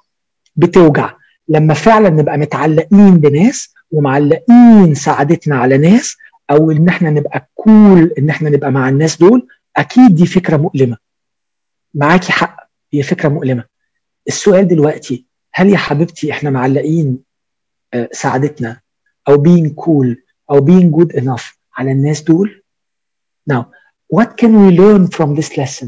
بتوجع. لما فعلا نبقى متعلقين بناس ومعلقين سعادتنا على ناس أو إن إحنا نبقى كول إن إحنا نبقى مع الناس دول أكيد دي فكرة مؤلمة. معاكي حق. هي فكرة مؤلمة. السؤال دلوقتي هل يا حبيبتي إحنا معلقين آه، سعادتنا أو being cool أو being good enough على الناس دول؟ Now what can we learn from this lesson?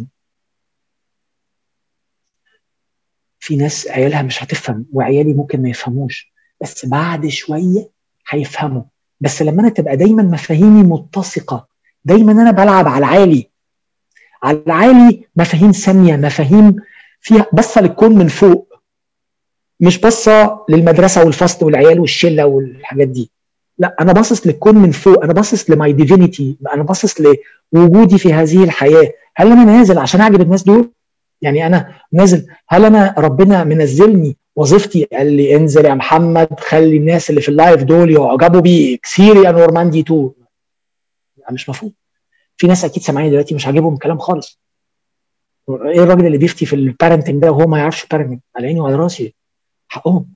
في ناس عيالها مش هتفهم وعيالي ممكن ما يفهموش بس بعد شوية هيفهموا. بس لما أنا تبقى دايما مفاهيمي متسقة دايما أنا بلعب على العالي على العالي مفاهيم ساميه مفاهيم فيها بصة للكون من فوق مش باصه للمدرسة والفصل والعيال والشلة والحاجات دي. لا أنا باصص للكون من فوق أنا باصص ل my divinity أنا باصص لوجودي في هذه الحياة. هل أنا نازل عشان أعجب الناس دول؟ يعني أنا نازل. هل أنا ربنا منزلني وظيفتي قال لي انزل يا محمد خلي الناس اللي في ال live دول يعجبوا بيك سيري يا نورماندي 2 مش مفهوم. في ناس أكيد سامعين دلوقتي مش عاجبهم الكلام خالص. إيه الراجل اللي بيفتي في ال parenting ده وهو ما يعرفش parenting على عيني وعلى راسي. حقهم.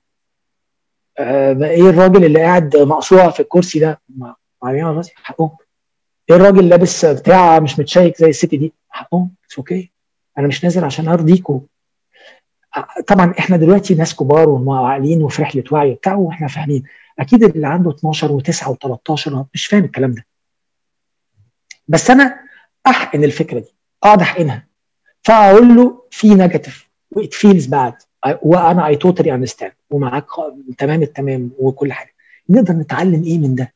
آه إيه الراجل اللي قاعد مقصوع في الكرسي ده؟ على عيني وعلى راسي. حقهم. إيه الراجل لابس بتاع مش متشيك زي الست دي؟ حقهم. it's okay. أنا مش نازل عشان ارضيكم طبعا إحنا دلوقتي ناس كبار وعاقلين وفي رحلة وعي وبتاع وإحنا فاهمين. أكيد اللي عنده 12 و9 و13 مش فاهم الكلام ده. بس أنا أحقن الفكرة دي أقعد أحقنها. فأقول له في negative what feels bad وأنا I totally understand ومعاك تمام التمام وكل حاجة. نقدر نتعلم إيه من ده؟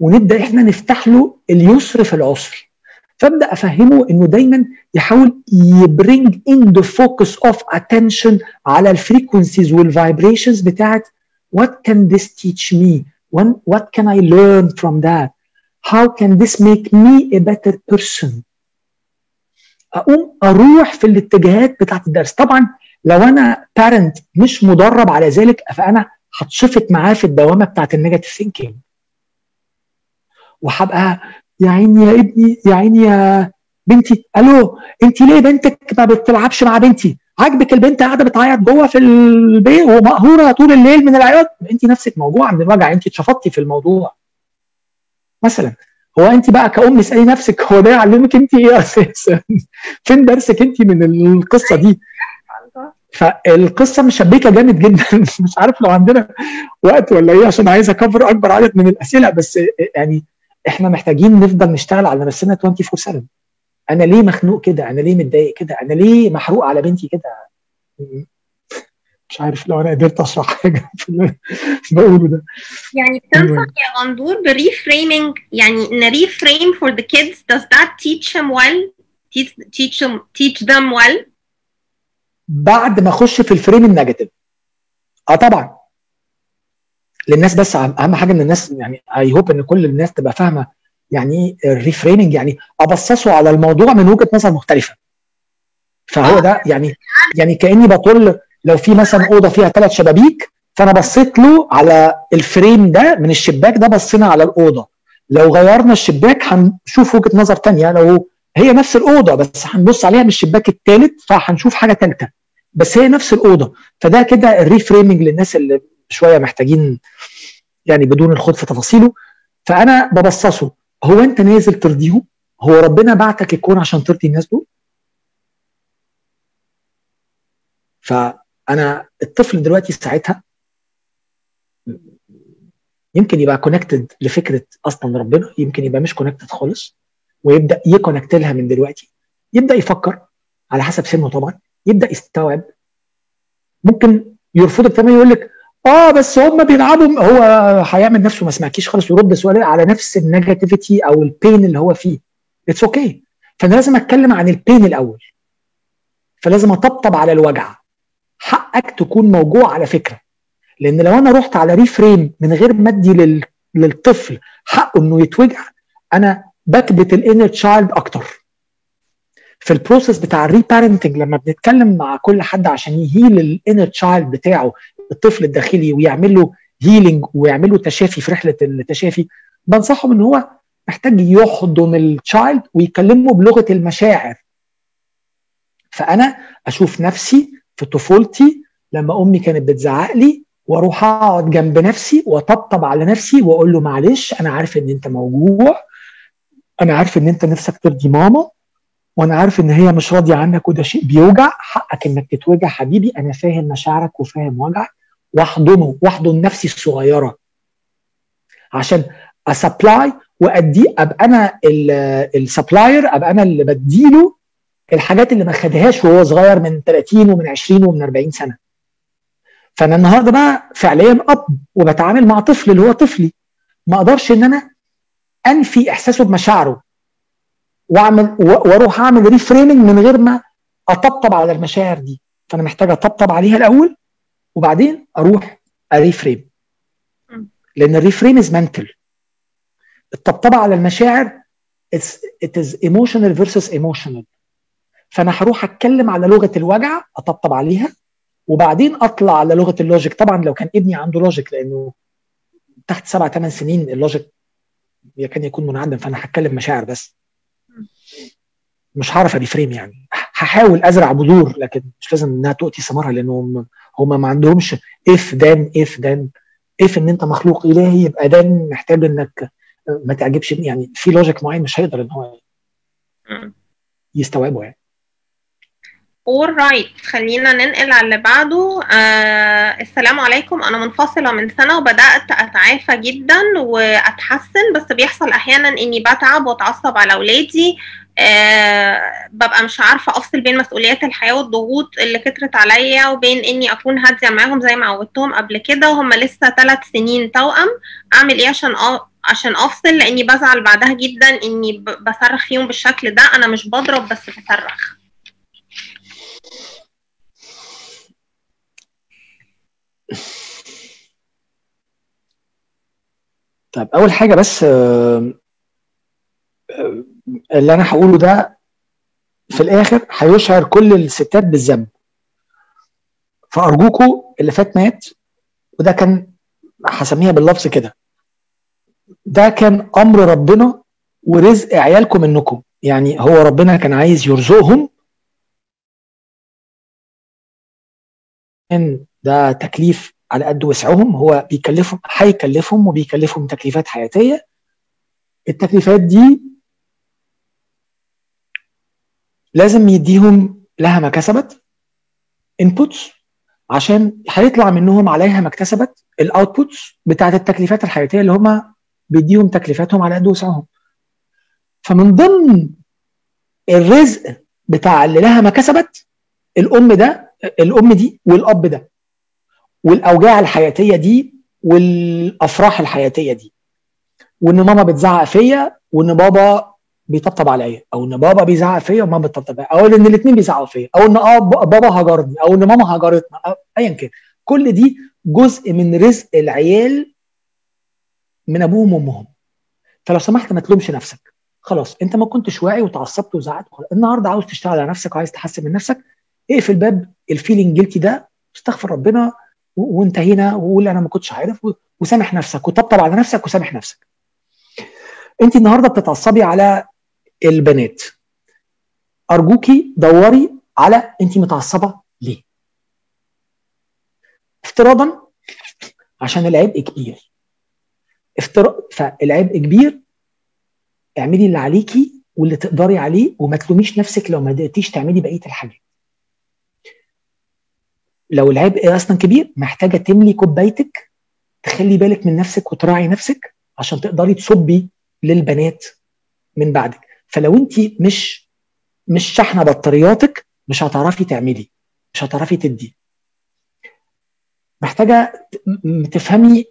ونبدأ إحنا نفتح له اليسر في العسر. فأبدأ أفهمه إنه دايما يحاول ي bring in the focus of attention على ال frequencies وال vibrations بتاعت can this teach me? When, what can I learn from that? How can this make me a better person? أقوم أروح في الاتجاهات بتاعت الدرس. طبعا لو أنا parent مش مدرب على ذلك فأنا هتشفط معاه في الدوامة بتاعت ال negative thinking وهبقى يا عيني يا ابني يا عيني يا بنتي. ألو انت ليه بنتك ما بتلعبش مع بنتي؟ عاجبك البنت قاعدة بتعيط جوه في البيت ومقهورة طول الليل من العياط؟ انت نفسك موجوعه من الوجع انت اتشفطتي في الموضوع. مثلا. هو انت بقى كأم اسألي نفسك هو ده يعلمك انت إيه أساسا؟ فين درسك انت من القصة دي؟ فالقصة مشبكة جامد جدا. مش عارف لو عندنا وقت ولا إيه عشان عايز أكفر أكبر عدد من الأسئلة. بس يعني إحنا محتاجين نفضل نشتغل على نفسنا 24 7 أنا ليه مخنوق كده؟ أنا ليه متضايق كده؟ أنا ليه محروق على بنتي كده؟ مش عارف لو أنا قدرت أشرح حاجة في اللي بقوله ده. يعني بتنصح يا غندور ب reframing يعني إن reframe for the kids does that teach them well teach teach them teach them well بعد ما أخش في ال frame ال negative آه طبعا. للناس بس اهم حاجة إن الناس يعني I hope إن كل الناس تبقى فاهمة يعني إيه ال reframing يعني أبصصه على الموضوع من وجهة نظر مختلفة. فهو ده يعني يعني كأني بطل لو في مثلا أوضة فيها ثلاث شبابيك فأنا بصيت له على ال frame ده من الشباك ده بصينا على الأوضة. لو غيرنا الشباك هنشوف وجهة نظر ثانية لو هي نفس الأوضة بس هنبص عليها من الشباك الثالث فهنشوف حاجة ثالثه بس هي نفس الأوضة. فده كده ال reframing للناس اللي شوية محتاجين يعني بدون الخوض في تفاصيله. فأنا ببصصه. هو أنت نازل ترضيهم؟ هو ربنا بعتك الكون عشان ترضي الناس دول؟ فانا الطفل دلوقتي ساعتها يمكن يبقى connected لفكرة أصلا ربنا يمكن يبقى مش connected خالص ويبدأ ي connect لها من دلوقتي. يبدأ يفكر على حسب سنه طبعا يبدأ يستوعب. ممكن يرفضك تماما يقول لك آه بس هم بيلعبوا هو هيعمل نفسه ما سمعكيش خالص ويرد سؤال على نفس ال negativity أو ال pain اللي هو فيه. it's okay okay. فأنا لازم أتكلم عن ال pain الأول. فلازم أطبطب على الوجع. حقك تكون موجوع على فكرة. لأن لو أنا رحت على reframe من غير ما أدي لل... للطفل حقه إنه يتوجع أنا بكبت ال inner child أكتر. في ال process بتاع ال reparenting لما بنتكلم مع كل حد عشان ي heal ال inner child بتاعه الطفل الداخلي ويعمل له healing ويعمل له تشافي في رحلة التشافي بنصحهم إن هو محتاج يحضن ال child ويكلمه بلغة المشاعر. فأنا أشوف نفسي في طفولتي لما أمي كانت بتزعق لي وأروح أقعد جنب نفسي وأطبطب على نفسي وأقول له معلش أنا عارف إن أنت موجوع أنا عارف إن أنت نفسك ترضي ماما وأنا عارف إن هي مش راضية عنك وده شيء بيوجع حقك إنك تتوجع حبيبي أنا فاهم مشاعرك وفاهم وجعك واحضنه واحضن نفسي الصغيره عشان أ supply وأدي أبقى أنا ال supplier أبقى أنا اللي بديله الحاجات اللي ما خدهاش وهو صغير من 30 ومن 20 ومن 40 سنة. فأنا النهارده بقى فعليا أب وبتعامل مع طفل اللي هو طفلي ما أقدرش إن أنا أنفي إحساسه بمشاعره وأعمل وأروح أعمل reframing من غير ما أطبطب على المشاعر دي. فأنا محتاج أطبطب عليها الأول وبعدين أروح أ reframe. لأن ال reframe is mental الطبطبة على المشاعر it is emotional versus emotional. فانا هروح اتكلم على لغة الوجع اطبطب عليها وبعدين اطلع على لغة ال logic. طبعا لو كان ابني عنده logic لأنه تحت سبع ثمان سنين ال logic يكاد يكون منعدم فأنا هتكلم مشاعر بس. مش هعرف أ reframe يعني. هحاول أزرع بذور لكن مش لازم إنها تؤتي ثمارها لانهم هم ما عندهمش if then if then if إن أنت مخلوق إلهي يبقى then محتاج إنك ما تعجبش يعني في logic معين مش هيقدر إن هو. يستوعبه يعني. Alright خلينا ننقل على اللي بعده. آه السلام عليكم. أنا منفصلة من سنة وبدأت أتعافى جدا وأتحسن بس بيحصل أحيانا إني بتعب وأتعصب على أولادي. آه ببقى مش عارفة أفصل بين مسؤوليات الحياة والضغوط اللي كترت عليا وبين إني أكون هادية معاهم زي ما عودتهم قبل كده وهم لسه ثلاث سنين توأم. أعمل إيه عشان أ... عشان أفصل؟ لأني بزعل بعدها جدا إني. بصرخ فيهم بالشكل ده. أنا مش بضرب بس بصرخ. طيب أول حاجة بس آه، آه، اللي أنا هقوله ده في الآخر هيشعر كل الستات بالذنب. فأرجوكوا اللي فات مات وده كان هسميها باللفظ كده. ده كان أمر ربنا ورزق عيالكم منكم. يعني هو ربنا كان عايز يرزقهم إن ده تكليف على قد وسعهم هو بيكلفهم هيكلفهم وبيكلفهم تكليفات حياتية. التكليفات دي لازم يديهم لها ما كسبت inputs عشان هيطلع منهم عليها ما اكتسبت ال outputs بتاعت التكليفات الحياتية اللي هم بيديهم تكليفاتهم على قد وسعهم. فمن ضمن الرزق بتاع اللي لها ما كسبت الأم ده الأم دي والأب ده. والأوجاع الحياتية دي والأفراح الحياتية دي. وإن ماما بتزعق فيا وإن بابا بيطبطب عليا أو إن بابا بيزعق فيا وماما بتطبطب عليا أو إن الاثنين بيزعقوا فيا أو إن آه بابا هجرني أو إن ماما هجرتنا ايا كان. كل دي جزء من رزق العيال من أبوهم وأمهم. فلو سمحت ما تلومش نفسك. خلاص أنت ما كنتش واعي وتعصبت وزعقت النهارده عاوز تشتغل على نفسك وعايز تحسن من نفسك اقفل باب ال feeling guilty ده استغفر ربنا وانتهينا وقول أنا ما كنتش عارف وسامح نفسك وطبطب على نفسك وسامح نفسك. انت النهارده بتتعصبي على البنات. أرجوكي دوري على انت متعصبة ليه؟ افتراضا عشان العبء كبير. افتراض فالعبء كبير اعملي اللي عليكي واللي تقدري عليه وما تلوميش نفسك لو ما قدرتيش تعملي بقية الحاجات. لو العبء أصلا كبير محتاجة تملي كوبايتك تخلي بالك من نفسك وتراعي نفسك عشان تقدري تصبي للبنات من بعدك. فلو انت مش مش شحنه بطارياتك مش هتعرفي تعملي مش هتعرفي تدي. محتاجة تفهمي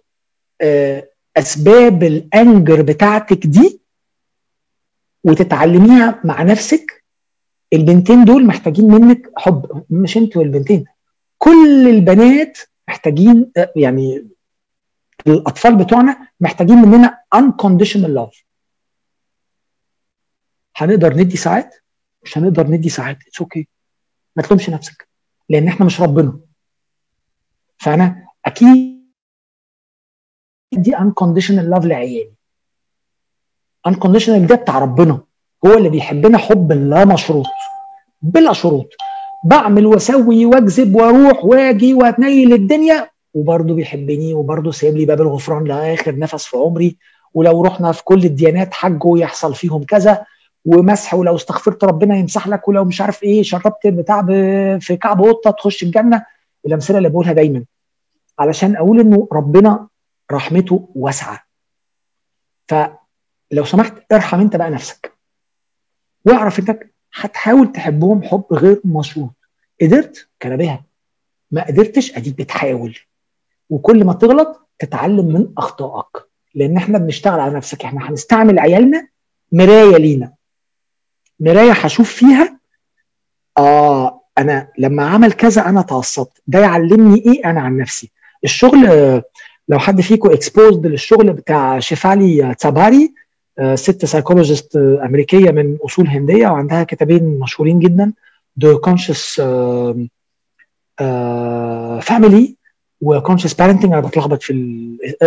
أسباب الأنجر بتاعتك دي وتتعلميها مع نفسك. البنتين دول محتاجين منك حب مش انت والبنتين كل البنات محتاجين يعني الأطفال بتوعنا محتاجين مننا unconditional love. هنقدر ندي ساعات؟ مش هنقدر ندي ساعات. it's okay. ما تلومش نفسك لأن إحنا مش ربنا. فأنا أكيد دي unconditional love لعيالي. unconditional ده بتاع ربنا. هو اللي بيحبنا حب لا مشروط بلا شروط. بعمل واسوي واكذب وأروح واجي واتنيل الدنيا. وبرضه بيحبني وبرضه سايب لي باب الغفران لآخر نفس في عمري. ولو رحنا في كل الديانات حجوا يحصل فيهم كذا. ومسح ولو استغفرت ربنا يمسح لك ولو مش عارف إيه شربت البتاع في كعب قطة تخش الجنة. الأمثلة اللي بقولها دايما. علشان أقول إنه ربنا رحمته واسعة. فلو سمحت ارحم أنت بقى نفسك. واعرف إنك هتحاول تحبهم حب غير مشروط. قدرت كان بها ما قدرتش أديك بتحاول. وكل ما تغلط تتعلم من أخطائك. لأن إحنا بنشتغل على نفسك. إحنا هنستعمل عيالنا مراية لينا. مراية هشوف فيها آه أنا لما عمل كذا أنا تعصبت. ده يعلمني إيه؟ أنا عن نفسي. الشغل لو حد فيكم exposed للشغل بتاع شيفالي تساباري ست psychologist أمريكية من أصول هندية وعندها كتابين مشهورين جدا. The Conscious Family و conscious parenting أنا بتلخبط في.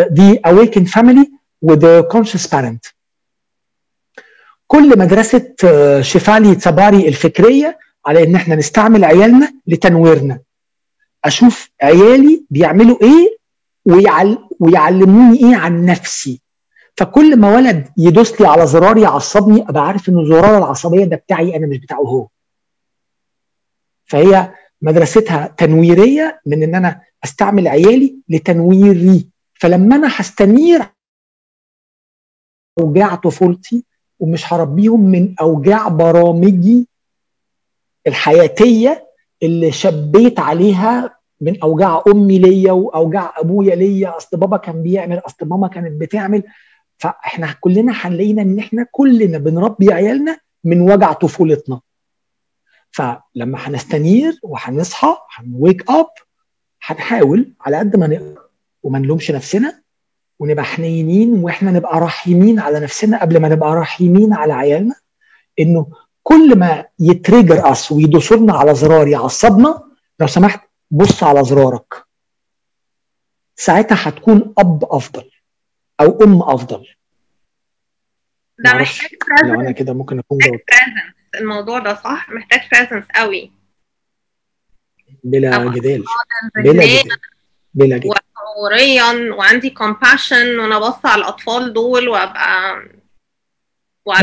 The awakened family و the conscious parent. كل مدرسة شيفالي تساباري الفكرية على إن إحنا نستعمل عيالنا لتنويرنا. أشوف عيالي بيعملوا إيه ويعل... ويعلموني إيه عن نفسي. فكل ما ولد يدوس لي على زرار يعصبني أبقى عارف ان زرار العصبية ده بتاعي أنا مش بتاعه هو. فهي مدرستها تنويرية من إن أنا أستعمل عيالي لتنويري. فلما أنا هستنير أوجاع طفولتي ومش هربيهم من أوجاع برامجي الحياتية اللي شبيت عليها من أوجاع أمي ليا وأوجاع أبويا ليا. أصل بابا كان بيعمل أصل ماما كانت بتعمل. فإحنا كلنا هنلاقينا إن إحنا كلنا بنربي عيالنا من وجع طفولتنا. فلما هنستنير وهنصحى هنويك اب هنحاول على قد ما نقدر وما نلومش نفسنا ونبقى حنينين وإحنا نبقى رحيمين على نفسنا قبل ما نبقى رحيمين على عيالنا إنه كل ما ي trigger us ويدوسوا على زرار يعصبنا لو سمحت بص على زرارك. ساعتها هتكون أب أفضل أو أم أفضل. ده محتاج لو أنا كده ممكن أكون presence الموضوع ده صح؟ محتاج presence قوي. بلا جدال. بلا جدال. بلا جدال. وشعوريا وعندي compassion وأنا بص على الأطفال دول وابقى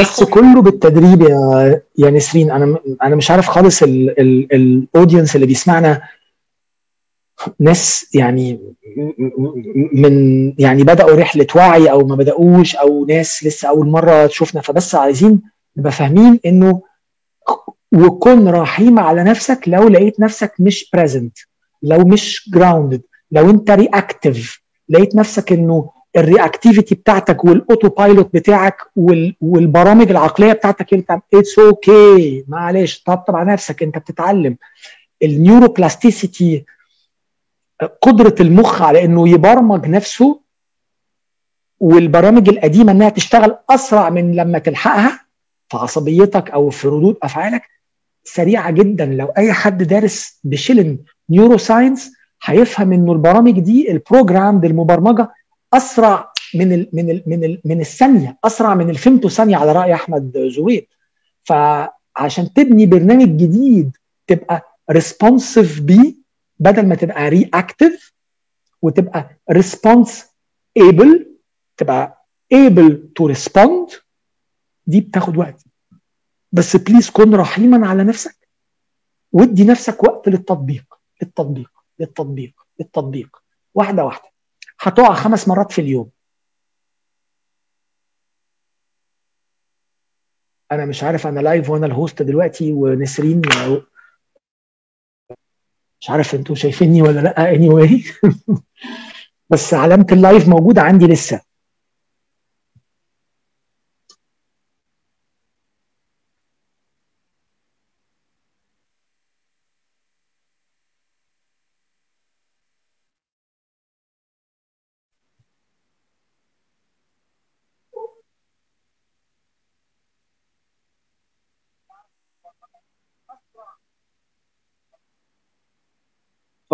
بس كله بالتدريب يا يا نسرين. أنا أنا مش عارف خالص ال audience اللي بيسمعنا. ناس يعني من يعني بدأوا رحلة وعي أو ما بدأوش أو ناس لسه أول مرة تشوفنا. فبس عايزين نبقى فاهمين إنه وكن رحيم على نفسك لو لقيت نفسك مش present لو مش grounded لو انت reactive لقيت نفسك انه ال reactivity بتاعتك وال auto pilot بتاعك والبرامج العقلية بتاعتك انت it's okay. معلش طبطب على نفسك انت بتتعلم ال neuroplasticity قدرة المخ على انه يبرمج نفسه والبرامج القديمة انها تشتغل أسرع من لما تلحقها في عصبيتك أو في ردود أفعالك سريعة جدا. لو أي حد دارس بشيلن neuroscience هيفهم إنه البرامج دي ال program دي المبرمجة أسرع من ال من ال من ال من الثانية أسرع من الفيمتو ثانية على رأي أحمد زويل فعشان تبني برنامج جديد تبقى responsive بيه بدل ما تبقى reactive وتبقى response able تبقى able to respond دي بتاخد وقت. بس please كن رحيما على نفسك وادي نفسك وقت للتطبيق للتطبيق للتطبيق للتطبيق. واحدة واحدة. هتقع خمس مرات في اليوم. أنا مش عارف أنا live وأنا ال host دلوقتي ونسرين. مش عارف أنتوا شايفيني ولا لأ. anyway anyway. بس علامة ال live موجودة عندي لسه.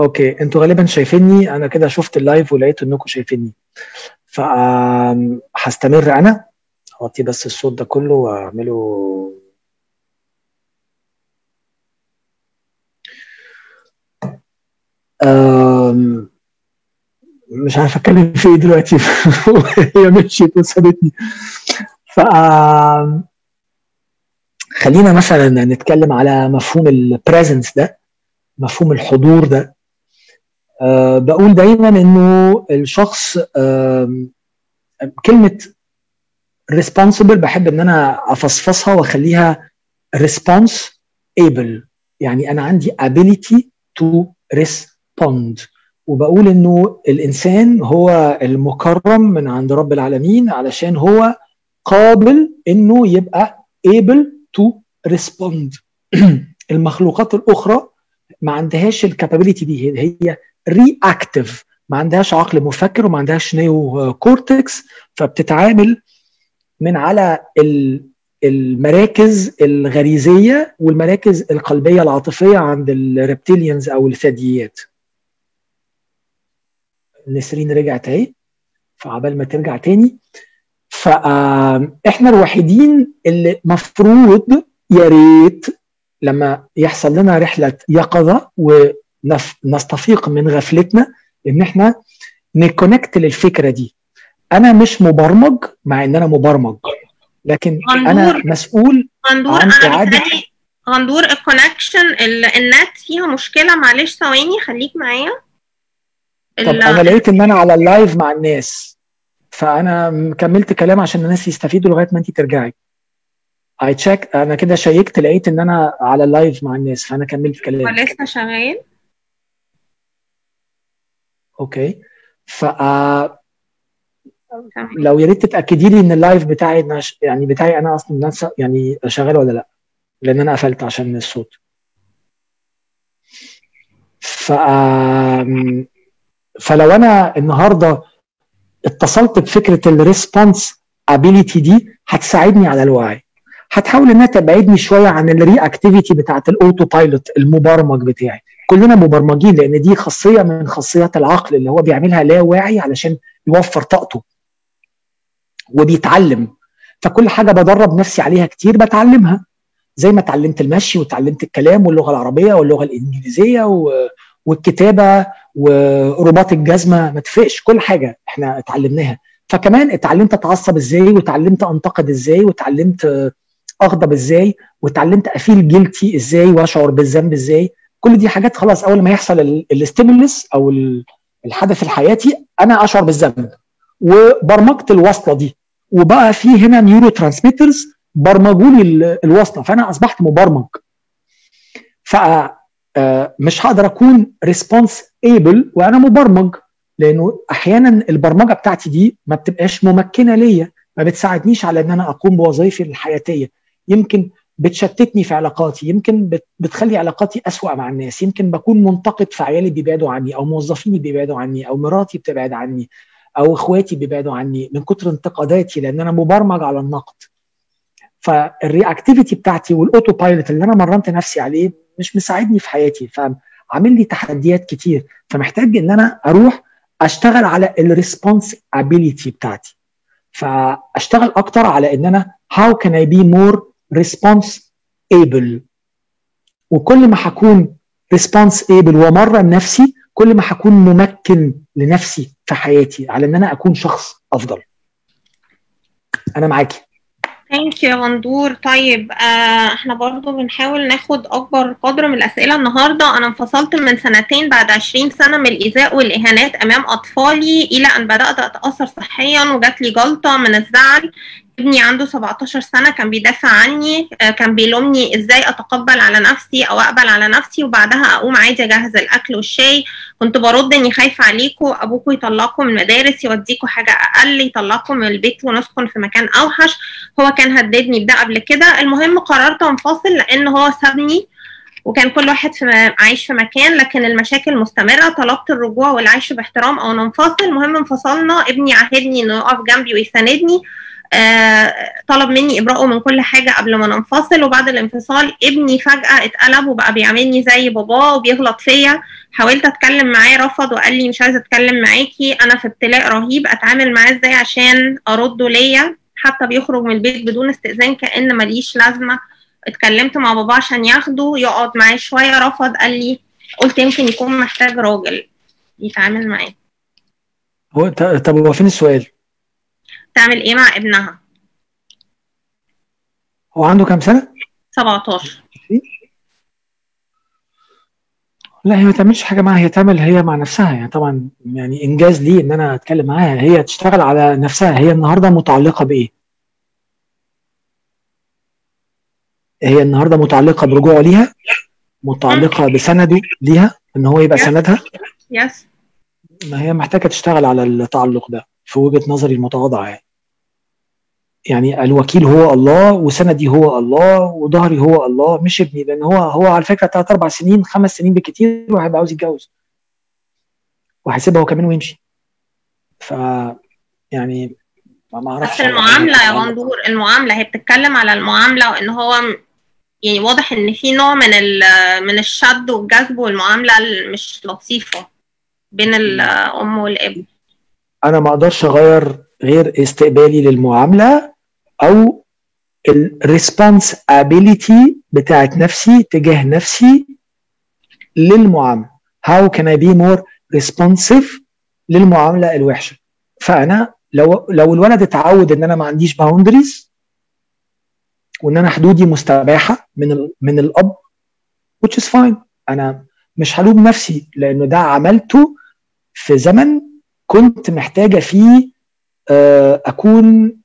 okay أنتوا غالبا شايفيني أنا كده شفت ال live ولقيت انكم شايفيني. فهستمر أنا اوطي بس الصوت ده كله وأعمله. مش عارف أتكلم في إيه دلوقتي. هي مشيت وسابتني. ف خلينا مثلا نتكلم على مفهوم ال presence ده مفهوم الحضور ده. أه بقول دايما إنه الشخص كلمة responsible بحب إن أنا أفصفصها وأخليها response able يعني أنا عندي ability to respond. وبقول إنه الإنسان هو المكرم من عند رب العالمين علشان هو قابل إنه يبقى able to respond. المخلوقات الأخرى ما عندهاش ال capability دي. هي reactive ما عندهاش عقل مفكر وما عندهاش neocortex فبتتعامل من على المراكز الغريزية والمراكز القلبية العاطفية عند ال reptilians أو الثدييات. نسرين رجعت اهي فعبال ما ترجع تاني فاحنا الوحيدين اللي مفروض يا ريت لما يحصل لنا رحلة يقظة ونستفيق من غفلتنا إن إحنا ن connect للفكرة دي. أنا مش مبرمج مع إن أنا مبرمج لكن أنا مسؤول غندور عن إعادة غندور ال connection النت فيها مشكلة. معلش ثواني خليك معايا. طب أنا لقيت إن أنا على ال live مع الناس فأنا كملت كلام عشان الناس يستفيدوا لغاية ما انت ترجعي. I check أنا كده شيكت لقيت إن أنا على ال live مع الناس فأنا كملت هو كلامي لسه شغال؟ okay. ف آه،. لو يا ريت تتأكدي لي إن ال live بتاعي نش- يعني بتاعي أنا أصلا يعني شغال ولا لأ لأن أنا قفلت عشان الصوت. ف فلو أنا النهارده اتصلت بفكرة ال response ability دي هتساعدني على الوعي. هتحاول إنها تبعدني شوية عن ال reactivity بتاعت ال autopilot المبرمج بتاعي. كلنا مبرمجين لأن دي خاصية من خاصيات العقل اللي هو بيعملها لا واعي علشان يوفر طاقته وبيتعلم. فكل حاجة بدرب نفسي عليها كتير بتعلمها. زي ما اتعلمت المشي وتعلمت الكلام واللغة العربية واللغة الإنجليزية و... والكتابة ورباط الجزمة ما تفرقش كل حاجة إحنا اتعلمناها. فكمان اتعلمت اتعصب إزاي وتعلمت انتقد إزاي وتعلمت اغضب إزاي وتعلمت أفيل جيلتي إزاي وأشعر بالذنب إزاي. كل دي حاجات خلاص أول ما يحصل الاستيمولس أو ال- الحدث الحياتي أنا أشعر بالذنب. وبرمجت الوصله دي. وبقى في هنا neurotransmitters برمجوا لي ال- الوصله فأنا أصبحت مبرمج. ف آه، مش هقدر أكون response able وأنا مبرمج. لأنه أحيانا البرمجة بتاعتي دي ما بتبقاش ممكنة ليا. ما بتساعدنيش على إن أنا أقوم بوظائفي الحياتية. يمكن بتشتتني في علاقاتي يمكن بت- بتخلي علاقاتي أسوأ مع الناس يمكن بكون منتقد فعيالي بيبعدوا عني أو موظفيني بيبعدوا عني أو مراتي بتبعد عني أو إخواتي بيبعدوا عني من كتر انتقاداتي لأن أنا مبرمج على النقد. فال reactivity بتاعتي وال autopilot اللي أنا مرنت نفسي عليه مش مساعدني في حياتي فعامل لي تحديات كتير. فمحتاج إن أنا أروح أشتغل على ال response ability بتاعتي. فأشتغل أكتر على إن أنا how can I be more response able وكل ما هكون response able ومرن نفسي كل ما هكون ممكن لنفسي في حياتي على إن أنا أكون شخص أفضل. أنا معاكي. thank you غندور طيب آه إحنا برضو بنحاول ناخد أكبر قدر من الأسئلة النهارده. أنا انفصلت من سنتين بعد 20 سنة من الإيذاء والإهانات أمام أطفالي إلى أن بدأت أتأثر صحيا وجات لي جلطة من الزعل. ابني عنده 17 سنة كان بيدافع عني آه كان بيلومني إزاي أتقبل على نفسي أو أقبل على نفسي وبعدها أقوم عادي أجهز الأكل والشاي. كنت برد إني خايفة عليكم ابوكم يطلعكم من المدارس يوديكم حاجة أقل يطلعكم من البيت ونسكن في مكان أوحش. هو كان هددني بده قبل كده. المهم قررت أنفصل لأن هو سابني وكان كل واحد في عايش في مكان لكن المشاكل مستمرة. طلبت الرجوع والعيش باحترام أو ننفصل. المهم انفصلنا ابني عاهدني إنه يقف جنبي ويساندني. طلب مني إبراءه من كل حاجة قبل ما ننفصل وبعد الانفصال ابني فجأة اتقلب وبقى بيعاملني زي باباه وبيغلط فيا. حاولت أتكلم معاه رفض وقال لي مش عايزة أتكلم معاكي أنا في ابتلاء رهيب أتعامل معاه إزاي عشان أرده ليا؟ حتى بيخرج من البيت بدون استئذان كأن ماليش لازمة. اتكلمت مع بابا عشان ياخده يقعد معاه شوية رفض قال لي قلت يمكن يكون محتاج راجل يتعامل معاه. هو طب هو فين السؤال؟ تعمل إيه مع ابنها؟ هو عنده كام سنة؟ 17 لا هي ما تعملش حاجة معاها هي تعمل هي مع نفسها. يعني طبعا يعني إنجاز لي إن أنا أتكلم معاها. هي تشتغل على نفسها. هي النهارده متعلقة بإيه؟ هي النهارده متعلقة برجوعه ليها متعلقة بسنده ليها إن هو يبقى. سندها. يس ما هي محتاجة تشتغل على التعلق ده. في وجهة نظري المتواضعة يعني. يعني الوكيل هو الله وسندي هو الله وظهري هو الله مش ابني لأن هو هو على فكرة ثلاث أربع سنين خمس سنين بالكثير وهيبقى عاوز يتجوز. وهيسيبها هو كمان ويمشي. ف يعني ما أعرفش بس المعاملة يا غندور المعاملة هي بتتكلم على المعاملة وإن هو يعني واضح إن في نوع من من الشد والجذب والمعاملة المش لطيفة بين الأم والاب أنا ما أقدرش أغير غير استقبالي للمعاملة أو الريسبونسابيلتي بتاعت نفسي تجاه نفسي للمعاملة. How can I be more responsive للمعاملة الوحشة؟ فأنا لو لو الولد اتعود إن أنا ما عنديش boundaries وإن أنا حدودي مستباحة من من الأب which is fine. أنا مش هلوم نفسي لأنه ده عملته في زمن كنت محتاجة فيه أكون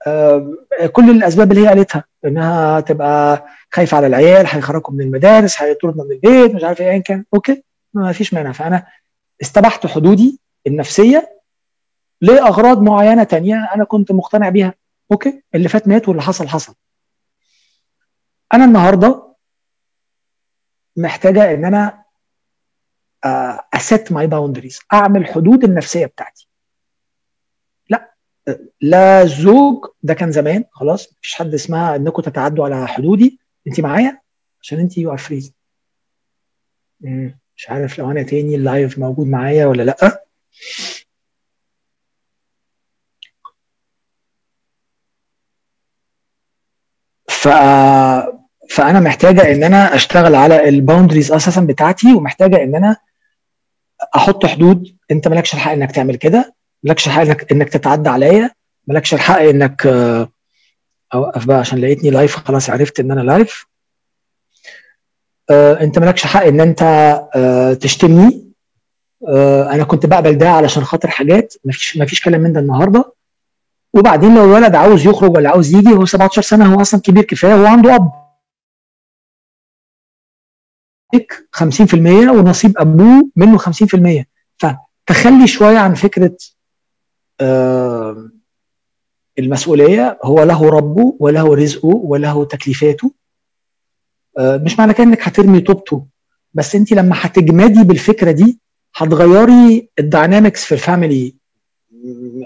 كل الأسباب اللي هي قالتها إنها تبقى خايفة على العيال هيخرجوا من المدارس هيطردنا من البيت مش عارف إيه ايا كان. okay ما فيش مانع. فأنا استبحت حدودي النفسية لأغراض معينة تانية أنا كنت مقتنع بيها. okay اللي فات مات واللي حصل حصل. أنا النهارده محتاجة إن أنا أ set my boundaries أعمل حدود النفسية بتاعتي. لا زوج ده كان زمان خلاص مفيش حد اسمها إنكم تتعدوا على حدودي. انت معايا؟ عشان انت you are مش عارف لو أنا تاني ال live موجود معايا ولا لأ. ف فأنا محتاجة إن أنا أشتغل على ال boundaries أساسا بتاعتي ومحتاجة إن أنا أحط حدود. أنت مالكش الحق إنك تعمل كده. مالكش الحق انك إنك تتعدى عليا مالكش الحق إنك أوقف بقى عشان لقيتني live خلاص عرفت إن أنا live آه أنت مالكش حق إن أنت آه تشتمني. آه أنا كنت بقبل ده علشان خاطر حاجات مفيش مفيش كلام من ده النهارده. وبعدين لو الولد عاوز يخرج ولا عاوز يجي هو 17 سنة هو أصلا كبير كفاية هو عنده أب. 50% ونصيب أبوه منه 50% فتخلي شوية عن فكرة آه المسؤولية هو له ربه وله رزقه وله تكليفاته آه مش معنى كده إنك هترمي طوبته بس أنت لما هتجمدي بالفكرة دي هتغيري ال dynamics في ال family.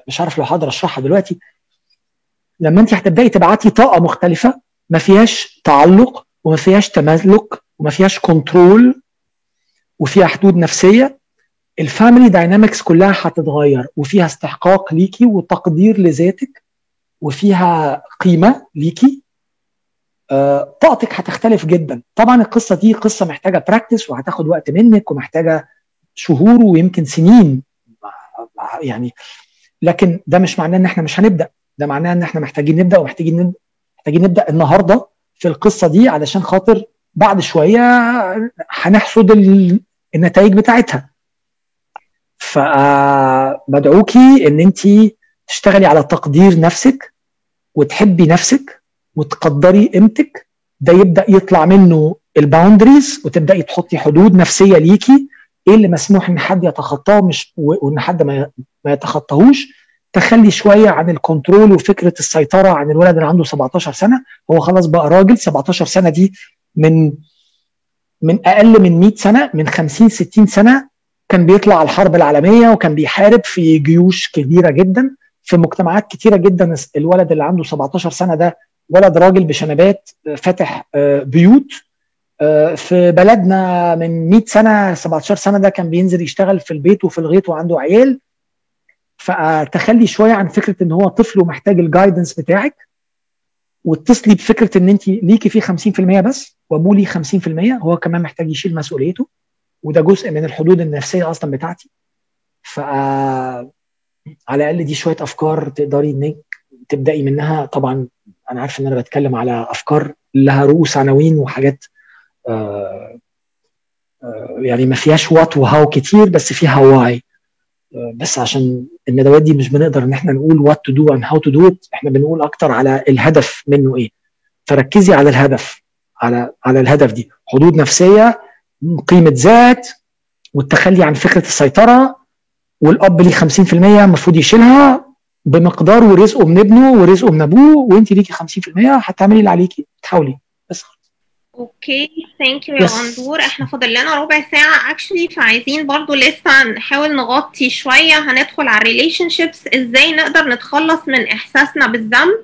مش عارف لو هقدر أشرحها دلوقتي. لما أنت هتبدأي تبعتي طاقة مختلفة ما فيهاش تعلق وما فيهاش تملك وما فيهاش control وفيها حدود نفسية ال family dynamics كلها هتتغير وفيها استحقاق ليكي وتقدير لذاتك وفيها قيمة ليكي. آه، طاقتك هتختلف جدا. طبعا القصة دي قصة محتاجة practice وهتاخد وقت منك ومحتاجة شهور ويمكن سنين. يعني لكن ده مش معناه إن إحنا مش هنبدأ. ده معناه إن إحنا محتاجين نبدأ ومحتاجين محتاجين نبدأ النهارده في القصة دي علشان خاطر بعد شوية هنحصد النتائج بتاعتها. فبدعوكي إن انت تشتغلي على تقدير نفسك وتحبي نفسك وتقدري قيمتك. ده يبدأ يطلع منه ال boundaries وتبداي تحطي حدود نفسية ليكي. إيه اللي مسموح إن حد يتخطاه؟ مش وإن حد ما يتخطاهوش. تخلي شوية عن ال control وفكرة السيطرة عن الولد اللي عنده 17 سنة. هو خلاص بقى راجل 17 سنة دي من من أقل من 100 سنة من 50 60 سنة كان بيطلع الحرب العالمية وكان بيحارب في جيوش كبيرة جدا في مجتمعات كتيرة جدا. الولد اللي عنده 17 سنة ده ولد راجل بشنبات فاتح بيوت في بلدنا من 100 سنة 17 سنة ده كان بينزل يشتغل في البيت وفي الغيط وعنده عيال. فتخلي شوية عن فكرة إن هو طفل ومحتاج الجايدنس بتاعك واتصلي بفكرة إن انت ليكي فيه 50% بس وأبوه ليه 50% هو كمان محتاج يشيل مسؤوليته. وده جزء من الحدود النفسية أصلا بتاعتي. ف على الأقل دي شوية أفكار تقدري إنك تبدأي منها. طبعا أنا عارف إن أنا بتكلم على أفكار لها رؤوس عناوين وحاجات آه آه يعني ما فيهاش what و how كتير بس فيها why آه بس عشان الندوات دي مش بنقدر إن إحنا نقول what to do and how to do إحنا بنقول أكتر على الهدف منه إيه. فركزي على الهدف على على الهدف دي. حدود نفسية قيمة ذات والتخلي عن فكرة السيطرة والأب ليه 50% المفروض يشيلها بمقدار ورزقه من ابنه ورزقه من أبوه وأنت ليكي 50% هتعملي اللي عليكي تحاولي. بس. Okay. Thank you يا. غندور إحنا فاضل لنا ربع ساعة actually فعايزين برضو لسه نحاول نغطي شوية. هندخل على ال relationships إزاي نقدر نتخلص من إحساسنا بالذنب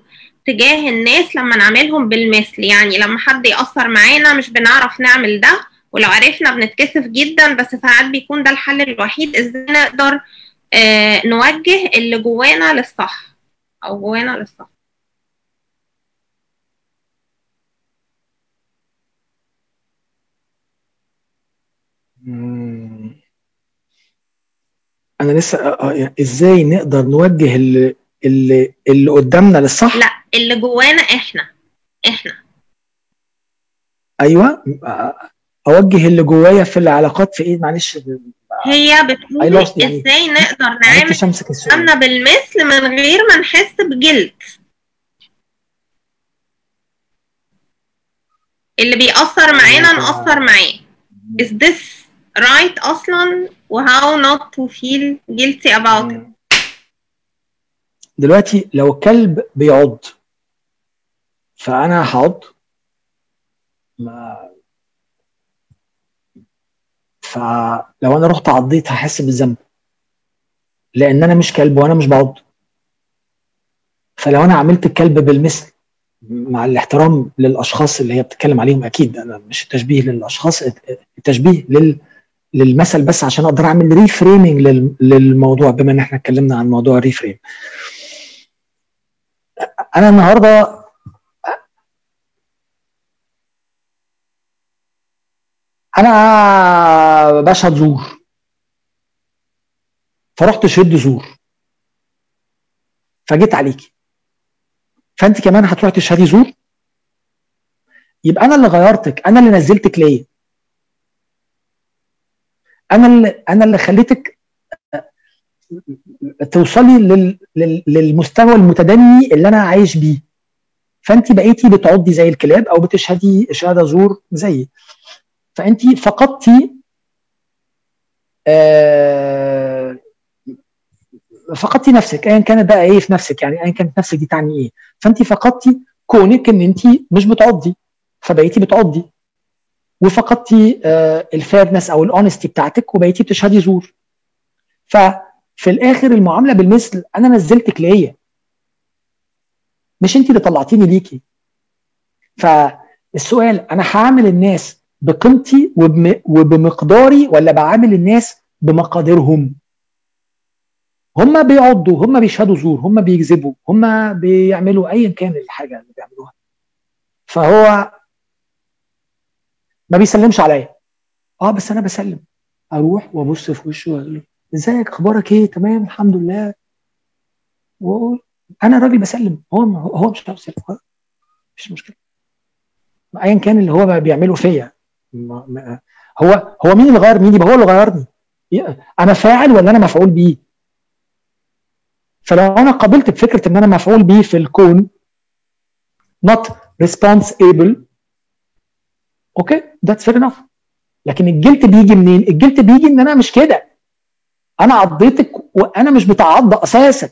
تجاه الناس لما نعملهم بالمثل؟ يعني لما حد يأثر معانا مش بنعرف نعمل ده. ولو عرفنا بنتكسف جدا بس ساعات بيكون ده الحل الوحيد إزاي نقدر آه نوجه اللي جوانا للصح أو جوانا للصح. أنا لسه آه، آه، يعني إزاي نقدر نوجه اللي اللي اللي قدامنا للصح؟ لا اللي جوانا إحنا إحنا. أيوه. أوجه اللي جوايا في العلاقات في إيه معلش هي بتقول. إزاي نقدر نعمل قدامنا بالمثل من غير ما نحس بجلد اللي بيأثر معانا. نأثر معاه is this right أصلا و how not to feel guilty about it. دلوقتي لو كلب بيعض فأنا هعض ما فلو أنا رحت عضيت هحس بالذنب. لأن أنا مش كلب وأنا مش بعض. فلو أنا عملت الكلب بالمثل مع الاحترام للأشخاص اللي هي بتتكلم عليهم أكيد أنا مش تشبيه للأشخاص التشبيه لل للمثل بس عشان أقدر أعمل reframing للموضوع بما إن إحنا اتكلمنا عن موضوع ال reframe أنا النهارده أنا بشهد زور. فرحت شهد زور. فجيت عليكي فانت كمان هتروحي تشهدي زور؟ يبقى أنا اللي غيرتك أنا اللي نزلتك ليا. أنا اللي أنا اللي خليتك توصلي لل... لل... للمستوى المتدني اللي أنا عايش بيه. فانت بقيتي بتعضي زي الكلاب أو بتشهدي شهادة زور زيي. فانت فقدتي آه فقدتي نفسك ايا كانت بقى إيه في نفسك؟ يعني ايا كانت نفسك دي تعني إيه؟ فانت فقدتي كونك إن انت مش بتعضي فبقيتي بتعضي وفقدتي آه ال fairness أو ال honesty بتاعتك وبقيتي بتشهدي زور. ففي الآخر المعاملة بالمثل أنا نزلتك ليا. مش انت اللي طلعتيني ليكي. فالسؤال أنا هعامل الناس بقيمتي وبم... وبمقداري ولا بعامل الناس بمقاديرهم؟ هم بيعضوا هم بيشهدوا زور هم بيكذبوا هم بيعملوا ايا كان الحاجة اللي بيعملوها. فهو ما بيسلمش عليا. آه بس أنا بسلم. أروح وأبص في وشه وأقول له إزيك؟ أخبارك إيه؟ تمام الحمد لله. وأقول أنا راجل بسلم. هو هو مش عاوز يسلم مش مشكلة. ايا كان اللي هو بيعمله فيا. هو هو مين اللي غير مين؟ يبقى هو اللي غيرني. أنا فاعل ولا أنا مفعول بيه فلو أنا قبلت بفكرة إن أنا مفعول بيه في الكون not responsible okay that's fair enough. لكن الجلد بيجي منين؟ الجلد بيجي إن أنا مش كده. أنا عضيتك وأنا مش بتعض أساسا.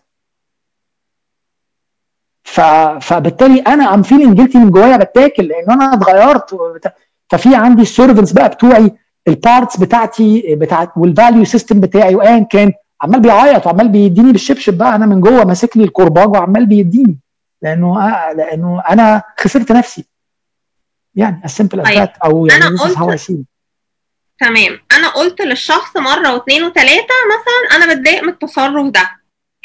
فبالتالي أنا I'm feeling guilty من جوايا بتاكل لأن أنا اتغيرت. وبت... ففي عندي ال servants بقى بتوعي ال parts بتاعتي بتاعت وال value system بتاعي وايا كان عمال بيعيط وعمال بيديني بالشبشب بقى. أنا من جوه ماسك لي الكرباج وعمال بيديني لأنه آه لأنه أنا خسرت نفسي. يعني ال simple ذات أو يعني أنا قلت- تمام. أنا قلت للشخص مرة واثنين وثلاثة مثلا أنا بتضايق من التصرف ده.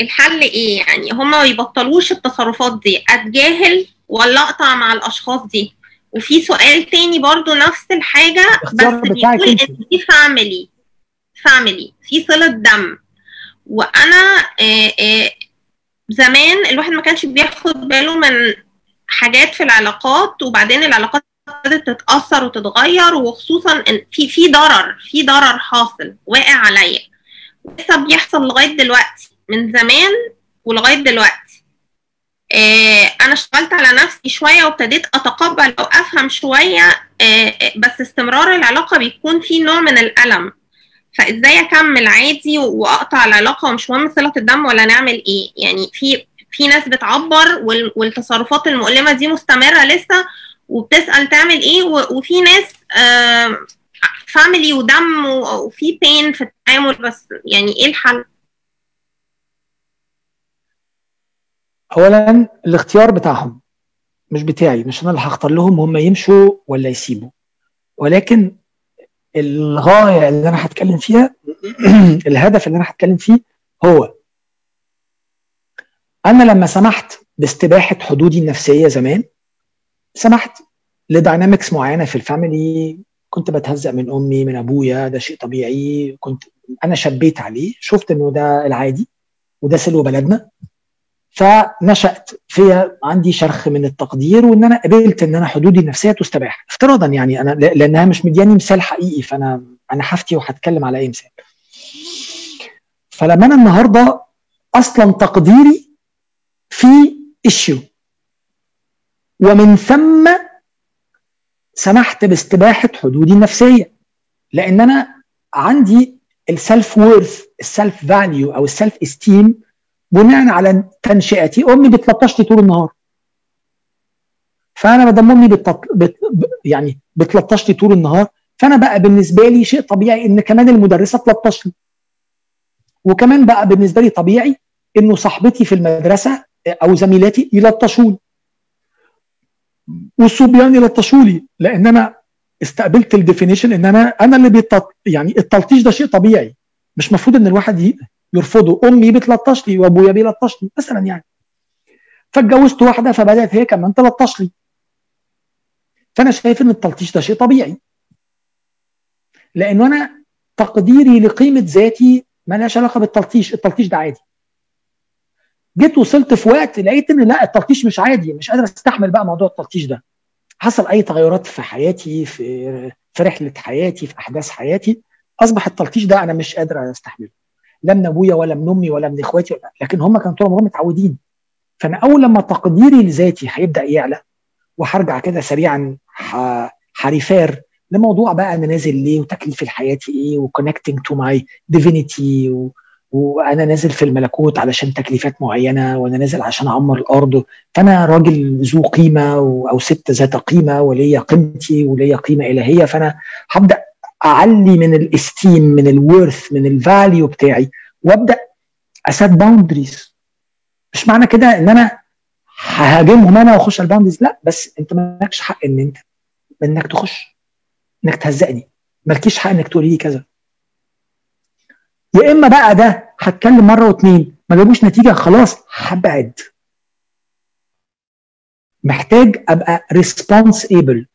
الحل إيه؟ يعني هما ما يبطلوش التصرفات دي. أتجاهل ولا أقطع مع الأشخاص دي؟ وفي سؤال تاني برضو نفس الحاجة بس بيقول. إن دي family family في صلة دم. وأنا آه، آه، زمان الواحد ما كانش بياخد باله من حاجات في العلاقات وبعدين العلاقات ابتدت تتأثر وتتغير وخصوصا إن في في ضرر في ضرر حاصل واقع عليا. لسه بيحصل لغاية دلوقتي من زمان ولغاية دلوقتي. أنا اشتغلت على نفسي شوية وابتديت أتقبل أو افهم شوية آه آه، بس استمرار العلاقة بيكون فيه نوع من الألم. فإزاي أكمل عادي وأقطع العلاقة ومش مهم صلة الدم ولا نعمل إيه؟ يعني في في ناس بتعبر والتصرفات المؤلمة دي مستمرة لسه وبتسأل تعمل إيه وفي ناس فاميلي ودم وفي بين في التعامل بس. يعني إيه الحل؟ اولا الاختيار بتاعهم مش بتاعي مش أنا اللي هختار لهم هم يمشوا ولا يسيبوا. ولكن الغاية اللي أنا هتكلم فيها الهدف اللي أنا هتكلم فيه هو أنا لما سمحت باستباحة حدودي النفسية زمان سمحت ل dynamics معينة في ال family. كنت بتهزق من أمي من أبويا ده شيء طبيعي. كنت أنا شبيت عليه شفت إنه ده العادي وده سلو بلدنا. فنشأت فيها عندي شرخ من التقدير وإن أنا قبلت إن أنا حدودي النفسية تستباح. افتراضا يعني أنا لأنها مش مدياني مثال حقيقي فأنا أنا هفتي وهتكلم على أي مثال. فلما أنا النهارده أصلا تقديري في ايشيو ومن ثم سمحت باستباحة حدودي النفسية. لأن أنا عندي ال self worth ال self value أو ال self esteem بناء على تنشئتي أمي بتلطش لي طول النهار. فأنا ما دام أمي بتط... بت... يعني بتلطش لي طول النهار فأنا بقى بالنسبة لي شيء طبيعي إن كمان المدرسة تلطش لي وكمان بقى بالنسبة لي طبيعي إنه صاحبتي في المدرسة أو زميلاتي يلطشوني. والصبيان يلطشوا لي لأن أنا استقبلت ال definition إن أنا أنا اللي بيتلطش يعني التلطيش ده شيء طبيعي. مش المفروض إن الواحد يرفضه. أمي بتلطش لي وأبويا بيلطش لي مثلا يعني. فاتجوزت واحدة فبدأت هي كمان تلطش لي. فأنا شايف إن التلطيش ده شيء طبيعي. لأنه أنا تقديري لقيمة ذاتي مالهاش علاقة بالتلطيش التلطيش ده عادي. جيت وصلت في وقت لقيت ان لا التلطيش مش عادي. مش قادر أستحمل بقى موضوع التلطيش ده. حصل أي تغيرات في حياتي في في رحلة حياتي في أحداث حياتي أصبح التلطيش ده أنا مش قادر أستحمله. لا من أبويا ولا من أمي ولا من إخواتي ولا لكن هم كانوا طول عمرهم متعودين. فأنا أول لما تقديري لذاتي هيبدأ يعلى وهرجع كده سريعا ه refer لموضوع بقى أنا نازل ليه وتكليف الحياة إيه و connecting to my divinity وأنا نازل في الملكوت علشان تكليفات معينة وأنا نازل عشان أعمر الأرض. فأنا راجل ذو قيمة أو ست ذات قيمة وليا قيمتي وليا قيمة إلهية. فأنا هبدأ أعلي من ال esteem من ال worth من ال value بتاعي وأبدأ أ set boundaries مش معنى كده إن أنا ههاجمهم أنا وأخش ال boundaries لا بس أنت مالكش حق إن أنت إنك تخش إنك تهزقني. مالكيش حق إنك تقولي لي كذا. يا إما بقى ده هتكلم مرة واثنين ما جابوش نتيجة خلاص هبعد. محتاج أبقى responsible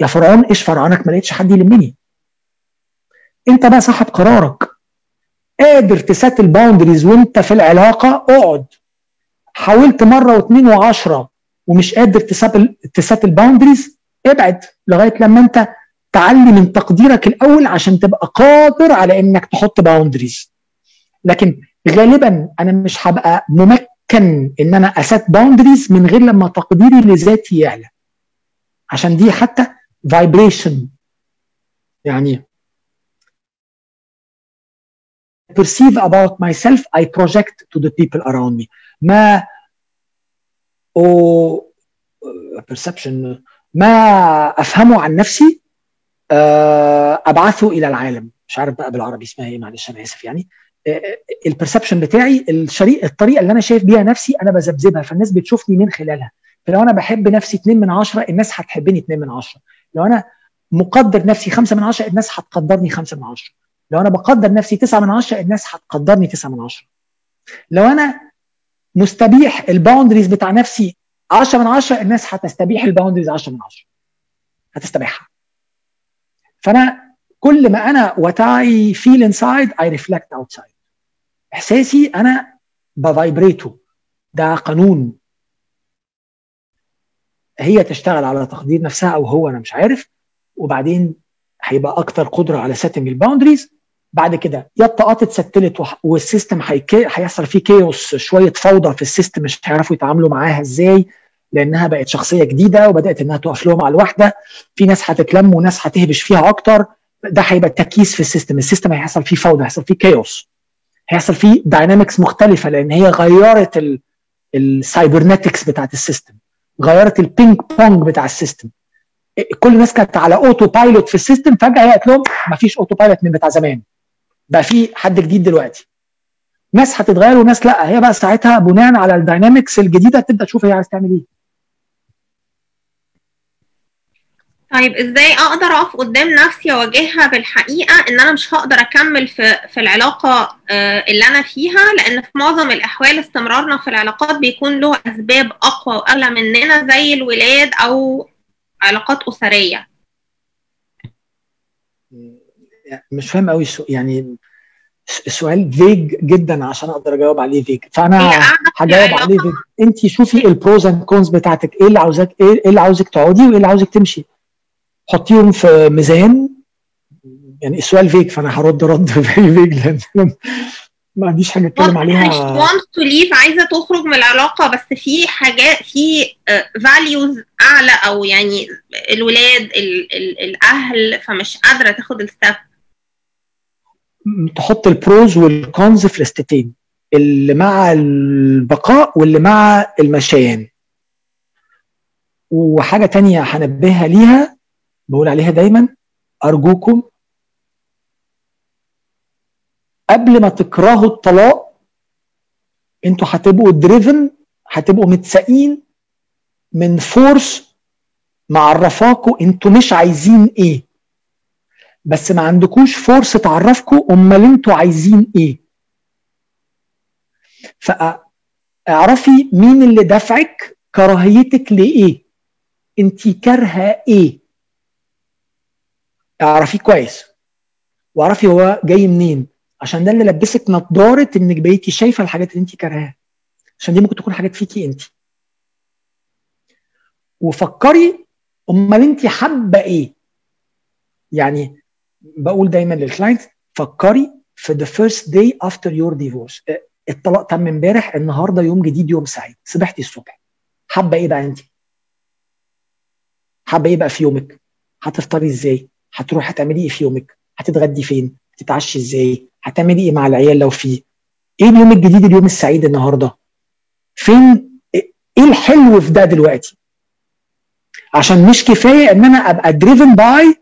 يا فرعون إيش فرعونك ما لقيتش حد يلمني؟ انت بقى صاحب قرارك. قادر ت set ال boundaries وانت في العلاقة اقعد. حاولت مرة واثنين وعشرة ومش قادر ت set ال boundaries ابعد لغاية لما انت تعلي من تقديرك الأول عشان تبقى قادر على إنك تحط boundaries لكن غالبا أنا مش هبقى ممكن إن أنا أ set boundaries من غير لما تقديري لذاتي يعلى. عشان دي حتى vibration يعني perceive about myself I project to the people around me. ما أو perception. ما أفهمه عن نفسي أبعثه إلى العالم. مش عارف بقى بالعربي اسمها إيه معلش أنا آسف يعني. ال perception بتاعي الشريط الطريقة اللي أنا شايف بيها نفسي أنا بذبذبها. فالناس بتشوفني من خلالها. فلو أنا بحب نفسي 2 من 10 الناس هتحبني 2 من 10 لو أنا مقدر نفسي 5 من 10 الناس هتقدرني 5 من 10 لو أنا بقدر نفسي 9 من 10 الناس هتقدرني 9 من 10 لو أنا مستبيح ال boundaries بتاع نفسي 10 من 10 الناس هتستبيح ال boundaries 10 من 10 هتستبيحها. فأنا كل ما أنا what I feel inside I reflect outside. إحساسي أنا ب vibrate ه ده قانون. هي تشتغل على تقدير نفسها أو هو أنا مش عارف. وبعدين هيبقى أكتر قدرة على setting ال boundaries بعد كده يا الطاقات ات settle ت وال system هيحصل فيه chaos شوية فوضى في ال system مش هيعرفوا يتعاملوا معاها إزاي لأنها بقت شخصية جديدة وبدأت إنها تقف لهم على الواحدة. في ناس هتتلم وناس هتهبش فيها أكتر. ده هيبقى تكييس في ال system. ال system هيحصل فيه فوضى هيحصل فيه chaos هيحصل فيه dynamics مختلفة لأن هي غيرت ال cybernetics بتاعت ال system. غيرت ال ping pong بتاع ال system. كل الناس كانت على auto pilot في ال system فجأة هي قالت لهم ما فيش auto pilot من بتاع زمان. بقى في حد جديد دلوقتي. ناس هتتغير وناس لا هي بقى ساعتها بناء على الداينامكس الجديدة تبدا تشوف هي عايز تعمل إيه. طيب إزاي أقدر أقف قدام نفسي وأواجهها بالحقيقة إن أنا مش هقدر أكمل في في العلاقة اللي أنا فيها؟ لأن في معظم الأحوال استمرارنا في العلاقات بيكون له أسباب أقوى وأغلى مننا زي الولاد أو علاقات أسرية. مش فاهم قوي يعني السؤال vague جدا عشان أقدر أجاوب عليه vague فأنا هجاوب عليه vague انت شوفي ال pros and cons بتاعتك. إيه اللي عاوزك إيه اللي عاوزك تقعدي وإيه اللي عاوزك تمشي. حطيهم في ميزان. يعني السؤال vague فأنا هرد رد vague لأن ما عنديش حاجة أتكلم عليها. leave عايزة تخرج من العلاقة بس في حاجات في values أعلى أو يعني الولاد ال ال الأهل فمش قادرة تاخد الستep تحط البروز والكونز في لستتين اللي مع البقاء واللي مع المشيان. وحاجة تانية هنبهها ليها بقول عليها دايما أرجوكم قبل ما تكرهوا الطلاق أنتوا هتبقوا دريفن هتبقوا متساقين من force معرفاكوا أنتوا مش عايزين إيه. بس ما عندكوش force تعرفكم امال أنتوا عايزين إيه. فاعرفي مين اللي دفعك كراهيتك لإيه. انت كارهة إيه. اعرفيه كويس. واعرفي هو جاي منين. عشان ده اللي لبسك نضارة انك بقيتي شايفة الحاجات اللي انت كارهاها. عشان دي ممكن تكون حاجات فيكي انت. وفكري امال انت حابة إيه. يعني بقول دايما للكلاينت فكري في the first day after your divorce. الطلاق تم امبارح النهارده يوم جديد يوم سعيد. صبحتي الصبح. حابة إيه بقى انت؟ حابة إيه بقى في يومك؟ هتفطري إزاي؟ هتروحي هتعملي إيه في يومك؟ هتتغدي فين؟ هتتعشي إزاي؟ هتعملي إيه مع العيال لو في؟ إيه اليوم الجديد اليوم السعيد النهارده؟ فين؟ إيه الحلو في ده دلوقتي؟ عشان مش كفاية إن أنا أبقى driven by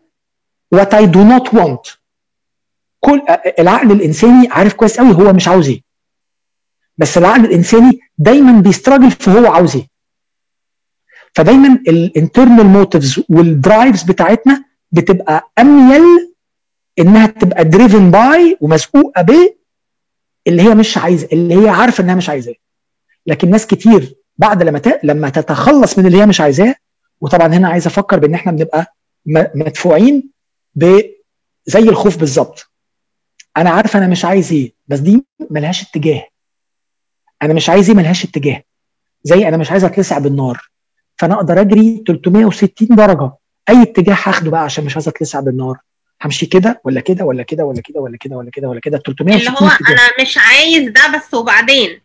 what I do not want. كل العقل الإنساني عارف كويس قوي هو مش عاوز إيه. بس العقل الإنساني دايما بيستراجل في هو عاوز إيه. فدايما ال internal motives وال drives بتاعتنا بتبقى أميل إنها تبقى driven by ومسوقة ب اللي هي مش عايزه اللي هي عارفة إنها مش عايزاه. لكن ناس كتير بعد لما. لما تتخلص من اللي هي مش عايزاه وطبعا هنا عايز أفكر بإن إحنا بنبقى مدفوعين زي الخوف بالظبط. أنا عارف أنا مش عايز إيه بس دي ملهاش اتجاه. أنا مش عايز إيه ملهاش اتجاه. زي أنا مش عايز أتلسع بالنار. فأنا أقدر أجري 360 درجة. أي اتجاه هاخده بقى عشان مش عايز أتلسع بالنار. همشي كده ولا كده ولا كده ولا كده ولا كده ولا كده ولا كده؟ 360 اللي هو اتجاه. أنا مش عايز ده بس وبعدين؟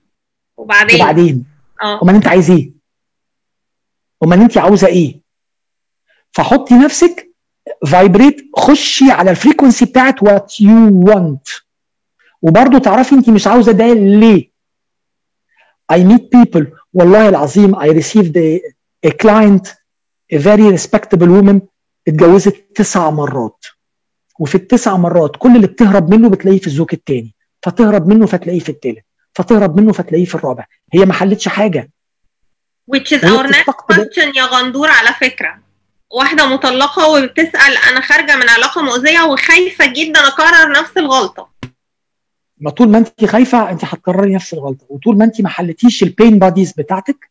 وبعدين؟ وبعدين؟ آه. أمال أنت عايز إيه؟ أمال أنت عاوزة إيه؟ فحطي نفسك vibrate خشي على ال frequency بتاعت what you want وبرضه تعرفي انت مش عاوزة ده ليه؟ I meet people. والله العظيم I received a, a client a very respectable woman اتجوزت تسع مرات. وفي التسع مرات كل اللي بتهرب منه بتلاقيه في الزوج الثاني فتهرب منه فتلاقيه في الثالث فتهرب منه فتلاقيه في الرابع. هي ما حلتش حاجة. Which is our next question يا غندور على فكرة. واحدة مطلقة وبتسأل أنا خارجة من علاقة مؤذية وخايفة جدا أكرر نفس الغلطة. ما طول ما أنت خايفة أنت هتكرري نفس الغلطة وطول ما أنت ما حلتيش ال pain bodies بتاعتك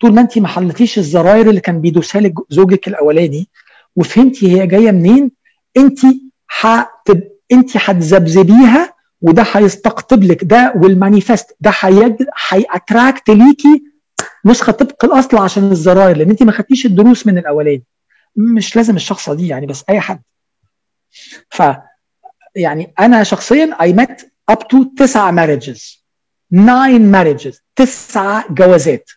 طول ما أنت ما حلتيش الزراير اللي كان بيدوسها لك زوجك الأولاني وفهمتي هي جاية منين أنت هتب... أنت هتذبذبيها وده هيستقطب لك ده وال manifest ده هي attract ليكي نسخة طبق الأصل عشان الزراير لأن أنت ما خدتيش الدروس من الأولاني. مش لازم الشخصه دي يعني بس أي حد. ف يعني أنا شخصيا I met up to تسعة marriages nine marriages تسعة جوازات.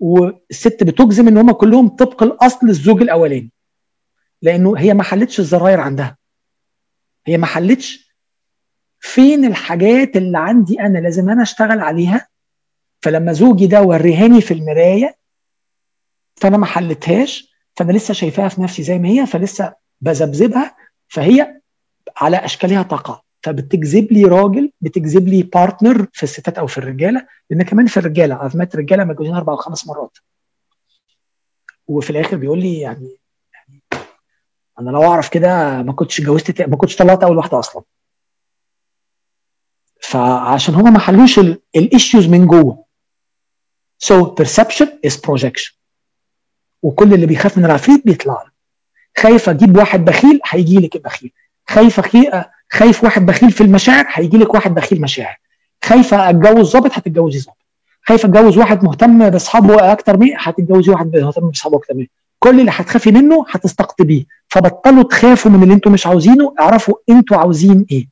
والست بتجزم إن هم كلهم طبق الأصل الزوج الأولاني. لأنه هي ما حلتش الزراير عندها. هي ما حلتش فين الحاجات اللي عندي أنا لازم أنا أشتغل عليها. فلما زوجي ده وريهاني في المراية فأنا ما حلتهاش. فأنا لسه شايفاها في نفسي زي ما هي فلسه بذبذبها فهي على أشكالها تقع. فبتجذب لي راجل بتجذب لي partner في الستات أو في الرجالة لأن كمان في الرجالة أنا met رجالة متجوزين أربع أو خمس مرات. وفي الآخر بيقول لي يعني, أنا لو أعرف كده ما كنتش اتجوزت ما كنتش طلعت أول واحدة أصلا. فعشان هما ما حلوش ال issues من جوه. So perception is projection. وكل اللي بيخاف من العفريت بيطلع له. خايف أجيب واحد بخيل هيجي لك البخيل خايف. خايف واحد بخيل في المشاعر هيجي لك واحد بخيل مشاعر. خايفه أتجوز ظابط هتتجوزي ظابط خايفه أتجوز واحد مهتم بأصحابه أكتر مني هتتجوزي واحد مهتم بأصحابه أكتر مني كل اللي هتخافي منه هتستقطبيه. فبطلوا تخافوا من اللي أنتم مش عاوزينه. اعرفوا أنتوا عاوزين إيه.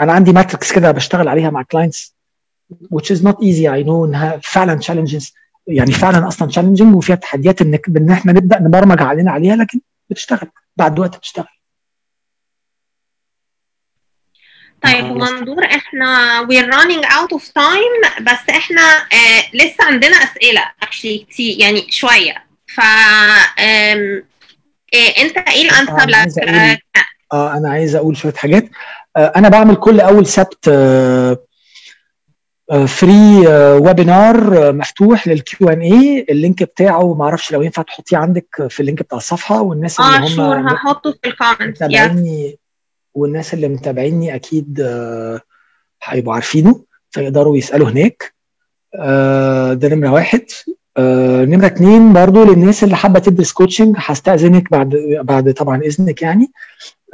أنا عندي matrix كده بشتغل عليها مع clients which is not easy. I know إنها فعلا challenges. يعني فعلا أصلا challenging وفيها تحديات إنك ان إحنا نبدأ نبرمج علينا عليها لكن بتشتغل. بعد وقت بتشتغل. طيب مندور إحنا we're running out of time بس إحنا آه لسه عندنا أسئلة actually كتير يعني شوية. ف إيه أنت إيه الأنسب لك؟ أقول- آه أنا عايز أقول شوية حاجات. آه أنا بعمل كل أول سبت free webinar مفتوح لل Q&A ال link بتاعه ما أعرفش لو ينفع تحطيه عندك في ال link بتاع الصفحة. والناس اللي آه هم sure هحطه في ال comments yes متابعيني والناس اللي متابعيني أكيد آه، هيبقوا عارفينه فيقدروا يسألوا هناك. آه، ده نمرة واحد. آه، نمرة اتنين برضو للناس اللي حابة تدرس coaching هستأذنك بعد بعد طبعا إذنك يعني.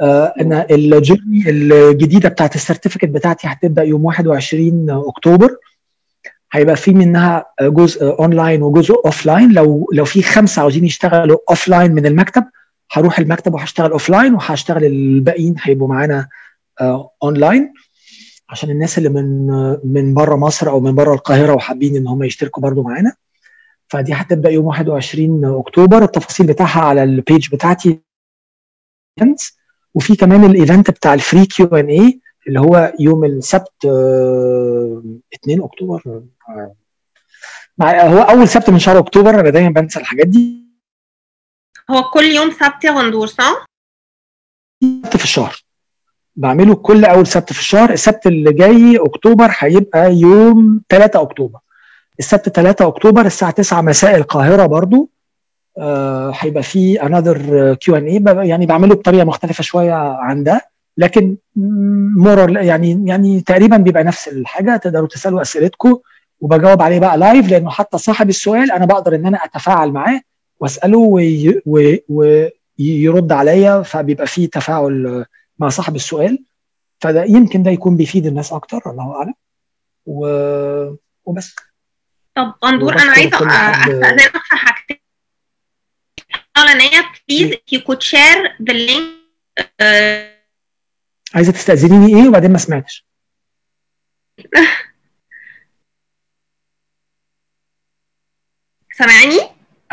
آه، أنا ال journey الجديدة بتاعت ال certificate بتاعتي هتبدأ يوم 21 أكتوبر. هيبقى في منها جزء اونلاين وجزء offline لو لو في خمسة عاوزين يشتغلوا offline من المكتب هروح المكتب وهشتغل offline وهشتغل الباقيين هيبقوا معانا اونلاين عشان الناس اللي من آه، من بره مصر أو من بره القاهرة وحابين إن هم يشتركوا برضو معانا. فدي هتبدا يوم 21 أكتوبر التفاصيل بتاعها على ال page بتاعتي. وفي كمان ال event بتاع ال free Q&A اللي هو يوم السبت آه، 2 أكتوبر. آه، مع- هو أول سبت من شهر أكتوبر أنا دايما بنسى الحاجات دي. هو كل يوم سبت يا غندور صح؟ سبت في الشهر. بعمله كل أول سبت في الشهر. السبت اللي جاي أكتوبر هيبقى يوم 3 أكتوبر. السبت 3 أكتوبر الساعة 9 مساء القاهرة برضو. آه، هيبقى في another Q&A يعني بعمله بطريقة مختلفة شوية عن ده. لكن more يعني يعني تقريبا بيبقى نفس الحاجة. تقدروا تسألوا أسئلتكم. وبجاوب عليه بقى live لأنه حتى صاحب السؤال أنا بقدر إن أنا أتفاعل معاه وأسأله وي- وي- ويرد عليا. فبيبقى في تفاعل مع صاحب السؤال. فده يمكن ده يكون بيفيد الناس أكتر الله أعلم. و... وبس. طب غندور أنا عايزة استاذنك في حاجتين. الاولانيه please if you could share the link آه، عايزة تستأذنيني إيه وبعدين ما سمعتش؟ سامعني؟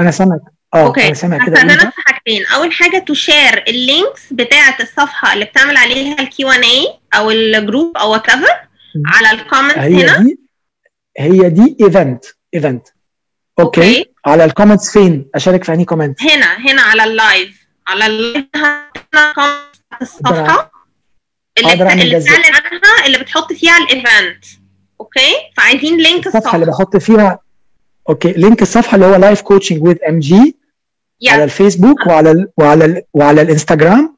أنا سامعك. آه okay. أنا سامع كده. هستأذنك بقى. في حاجتين. أول حاجة ت share ال links بتاعة الصفحة اللي بتعمل عليها ال Q&A أو ال group أو whatever. على ال comments هي هنا. دي هي دي event event okay okay. على ال comments فين؟ أشارك في أنهي comment هنا هنا على ال live على ال live هنا الصفحة. اللي اللي؟ بتعلن عنها اللي بتحط فيها ال event okay فعايزين link الصفحة اللي الصفحة. بحط فيها okay link الصفحة اللي هو Life Coaching with MG على yes الفيسبوك وعلى ال وعلى ال وعلى الإنستجرام.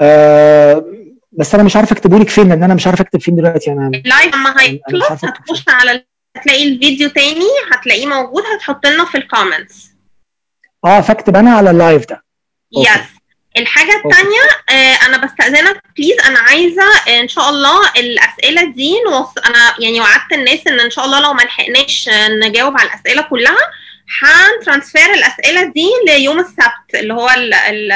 آه بس أنا مش عارف أكتبه لك فين لأن أنا مش عارف أكتب فين دلوقتي. أنا ال live لما هيخلص هتخش على هتلاقي الفيديو تاني هتلاقيه موجود هتحط لنا في ال comments آه فاكتب أنا على ال live ده. yes الحاجة التانية آه أنا بستأذنك please أنا عايزة آه، إن شاء الله الأسئلة دي نوص... أنا يعني وعدت الناس إن إن شاء الله لو ما لحقناش آه، نجاوب على الأسئلة كلها هن transfer الأسئلة دي ليوم السبت اللي هو ال... ال...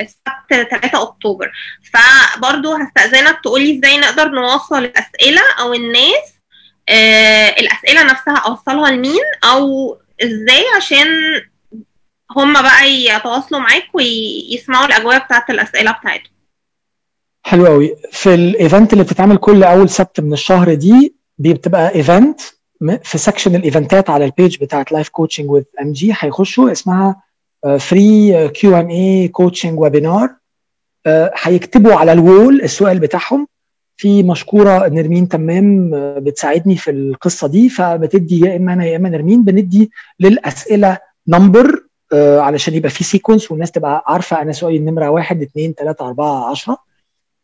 السبت 3 أكتوبر. فبرضو هستأذنك تقولي إزاي نقدر نوصل الأسئلة أو الناس آه الأسئلة نفسها أوصلها لمين أو إزاي عشان هم بقى يتواصلوا معاك ويسمعوا الأجوبة بتاعت الأسئلة بتاعتهم. حلو قوي في ال event اللي بتتعمل كل أول سبت من الشهر دي بتبقى event في section الايفنتات على ال page بتاعت Life Coaching with MG هيخشوا. اسمها free Q&A coaching webinar هيكتبوا على ال wall السؤال بتاعهم. في مشكورة نرمين تمام بتساعدني في القصة دي فبتدي يا إما أنا يا إما نرمين بندي للأسئلة number علشان يبقى في sequence والناس تبقى عارفة أنا سؤالي النمرة واحد اثنين ثلاثة أربعة 10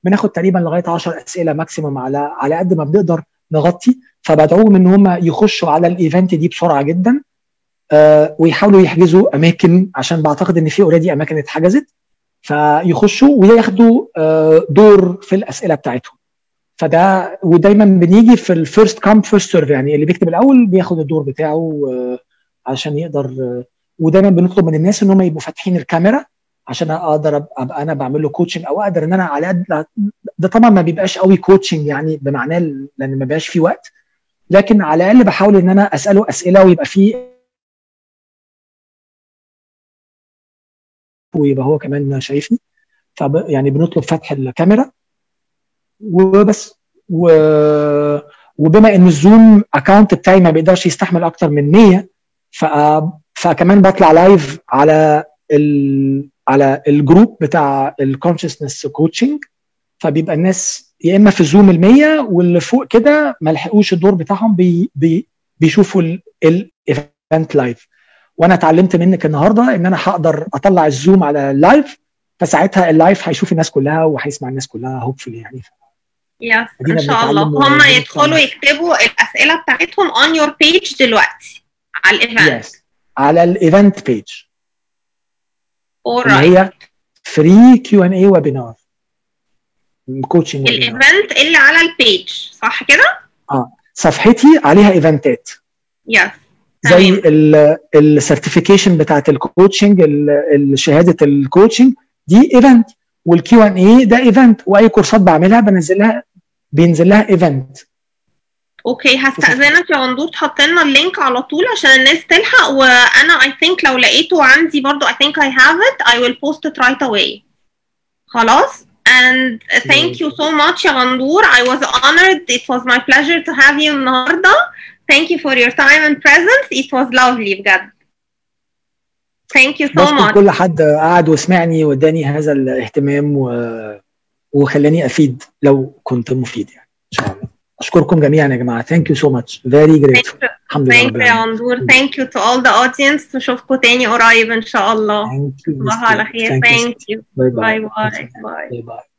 بناخد تقريبا لغاية 10 أسئلة maximum على على قد ما بنقدر نغطي. فبدعوهم إن هم يخشوا على ال event دي بسرعة جدا آه ويحاولوا يحجزوا أماكن عشان بعتقد إن في already أماكن اتحجزت. فيخشوا وياخدوا آه دور في الأسئلة بتاعتهم. فده ودايما بنيجي في ال first come first serve يعني اللي بيكتب الأول بياخد الدور بتاعه آه عشان يقدر آه ودايما بنطلب من الناس إن هم يبقوا فاتحين الكاميرا عشان أقدر أبقى أنا بعمل له coaching أو أقدر إن أنا على قد ده طبعا ما بيبقاش قوي coaching يعني بمعناه لأن ما بيبقاش في وقت. لكن على الأقل بحاول إن أنا أسأله أسئلة ويبقى في ويبقى هو كمان شايفني. فب يعني بنطلب فتح الكاميرا. وبس. و... وبما إن ال Zoom account بتاعي ما بيقدرش يستحمل أكتر من 100 ف... فكمان بطلع live على ال... على ال group بتاع ال consciousness coaching فبيبقى الناس يا إما في Zoom ال 100 واللي فوق كده ما لحقوش الدور بتاعهم بي بي بيشوفوا ال event live وأنا اتعلمت منك النهارده إن أنا هقدر أطلع ال Zoom على ال live فساعتها ال live هيشوف الناس كلها وهيسمع الناس كلها hopefully يعني. yes ان شاء الله. هم يدخلوا يكتبوا الأسئلة بتاعتهم on your page دلوقتي على ال event yes. على ال event page. اللي هي free Q&A webinar coaching ال event اللي على ال page صح كده؟ آه. صفحتي عليها event ات yes زي ال certification بتاعت ال coaching شهادة ال coaching دي event وال Q&A ده event وأي كورسات بعملها بنزلها بينزل لها event okay هستأذنك يا غندور تحط لنا ال link على طول عشان الناس تلحق وأنا I think لو لقيته عندي برضو I think I have it I will post it right away خلاص and thank you so much يا غندور I was honored it was my pleasure to have you النهارده thank you for your time and presence it was lovely بجد thank you so much كل حد قعد وسمعني واداني هذا الاهتمام و... وخلاني أفيد لو كنت مفيد يعني. إن شاء الله. أشكركم جميعا يا جماعة. Thank you so much. Very grateful. الحمد لله thank you يا غندور thank you to all the audience. نشوفكم تاني قريب إن شاء الله. تصبحوا على خير. Thank you. باي باي باي باي باي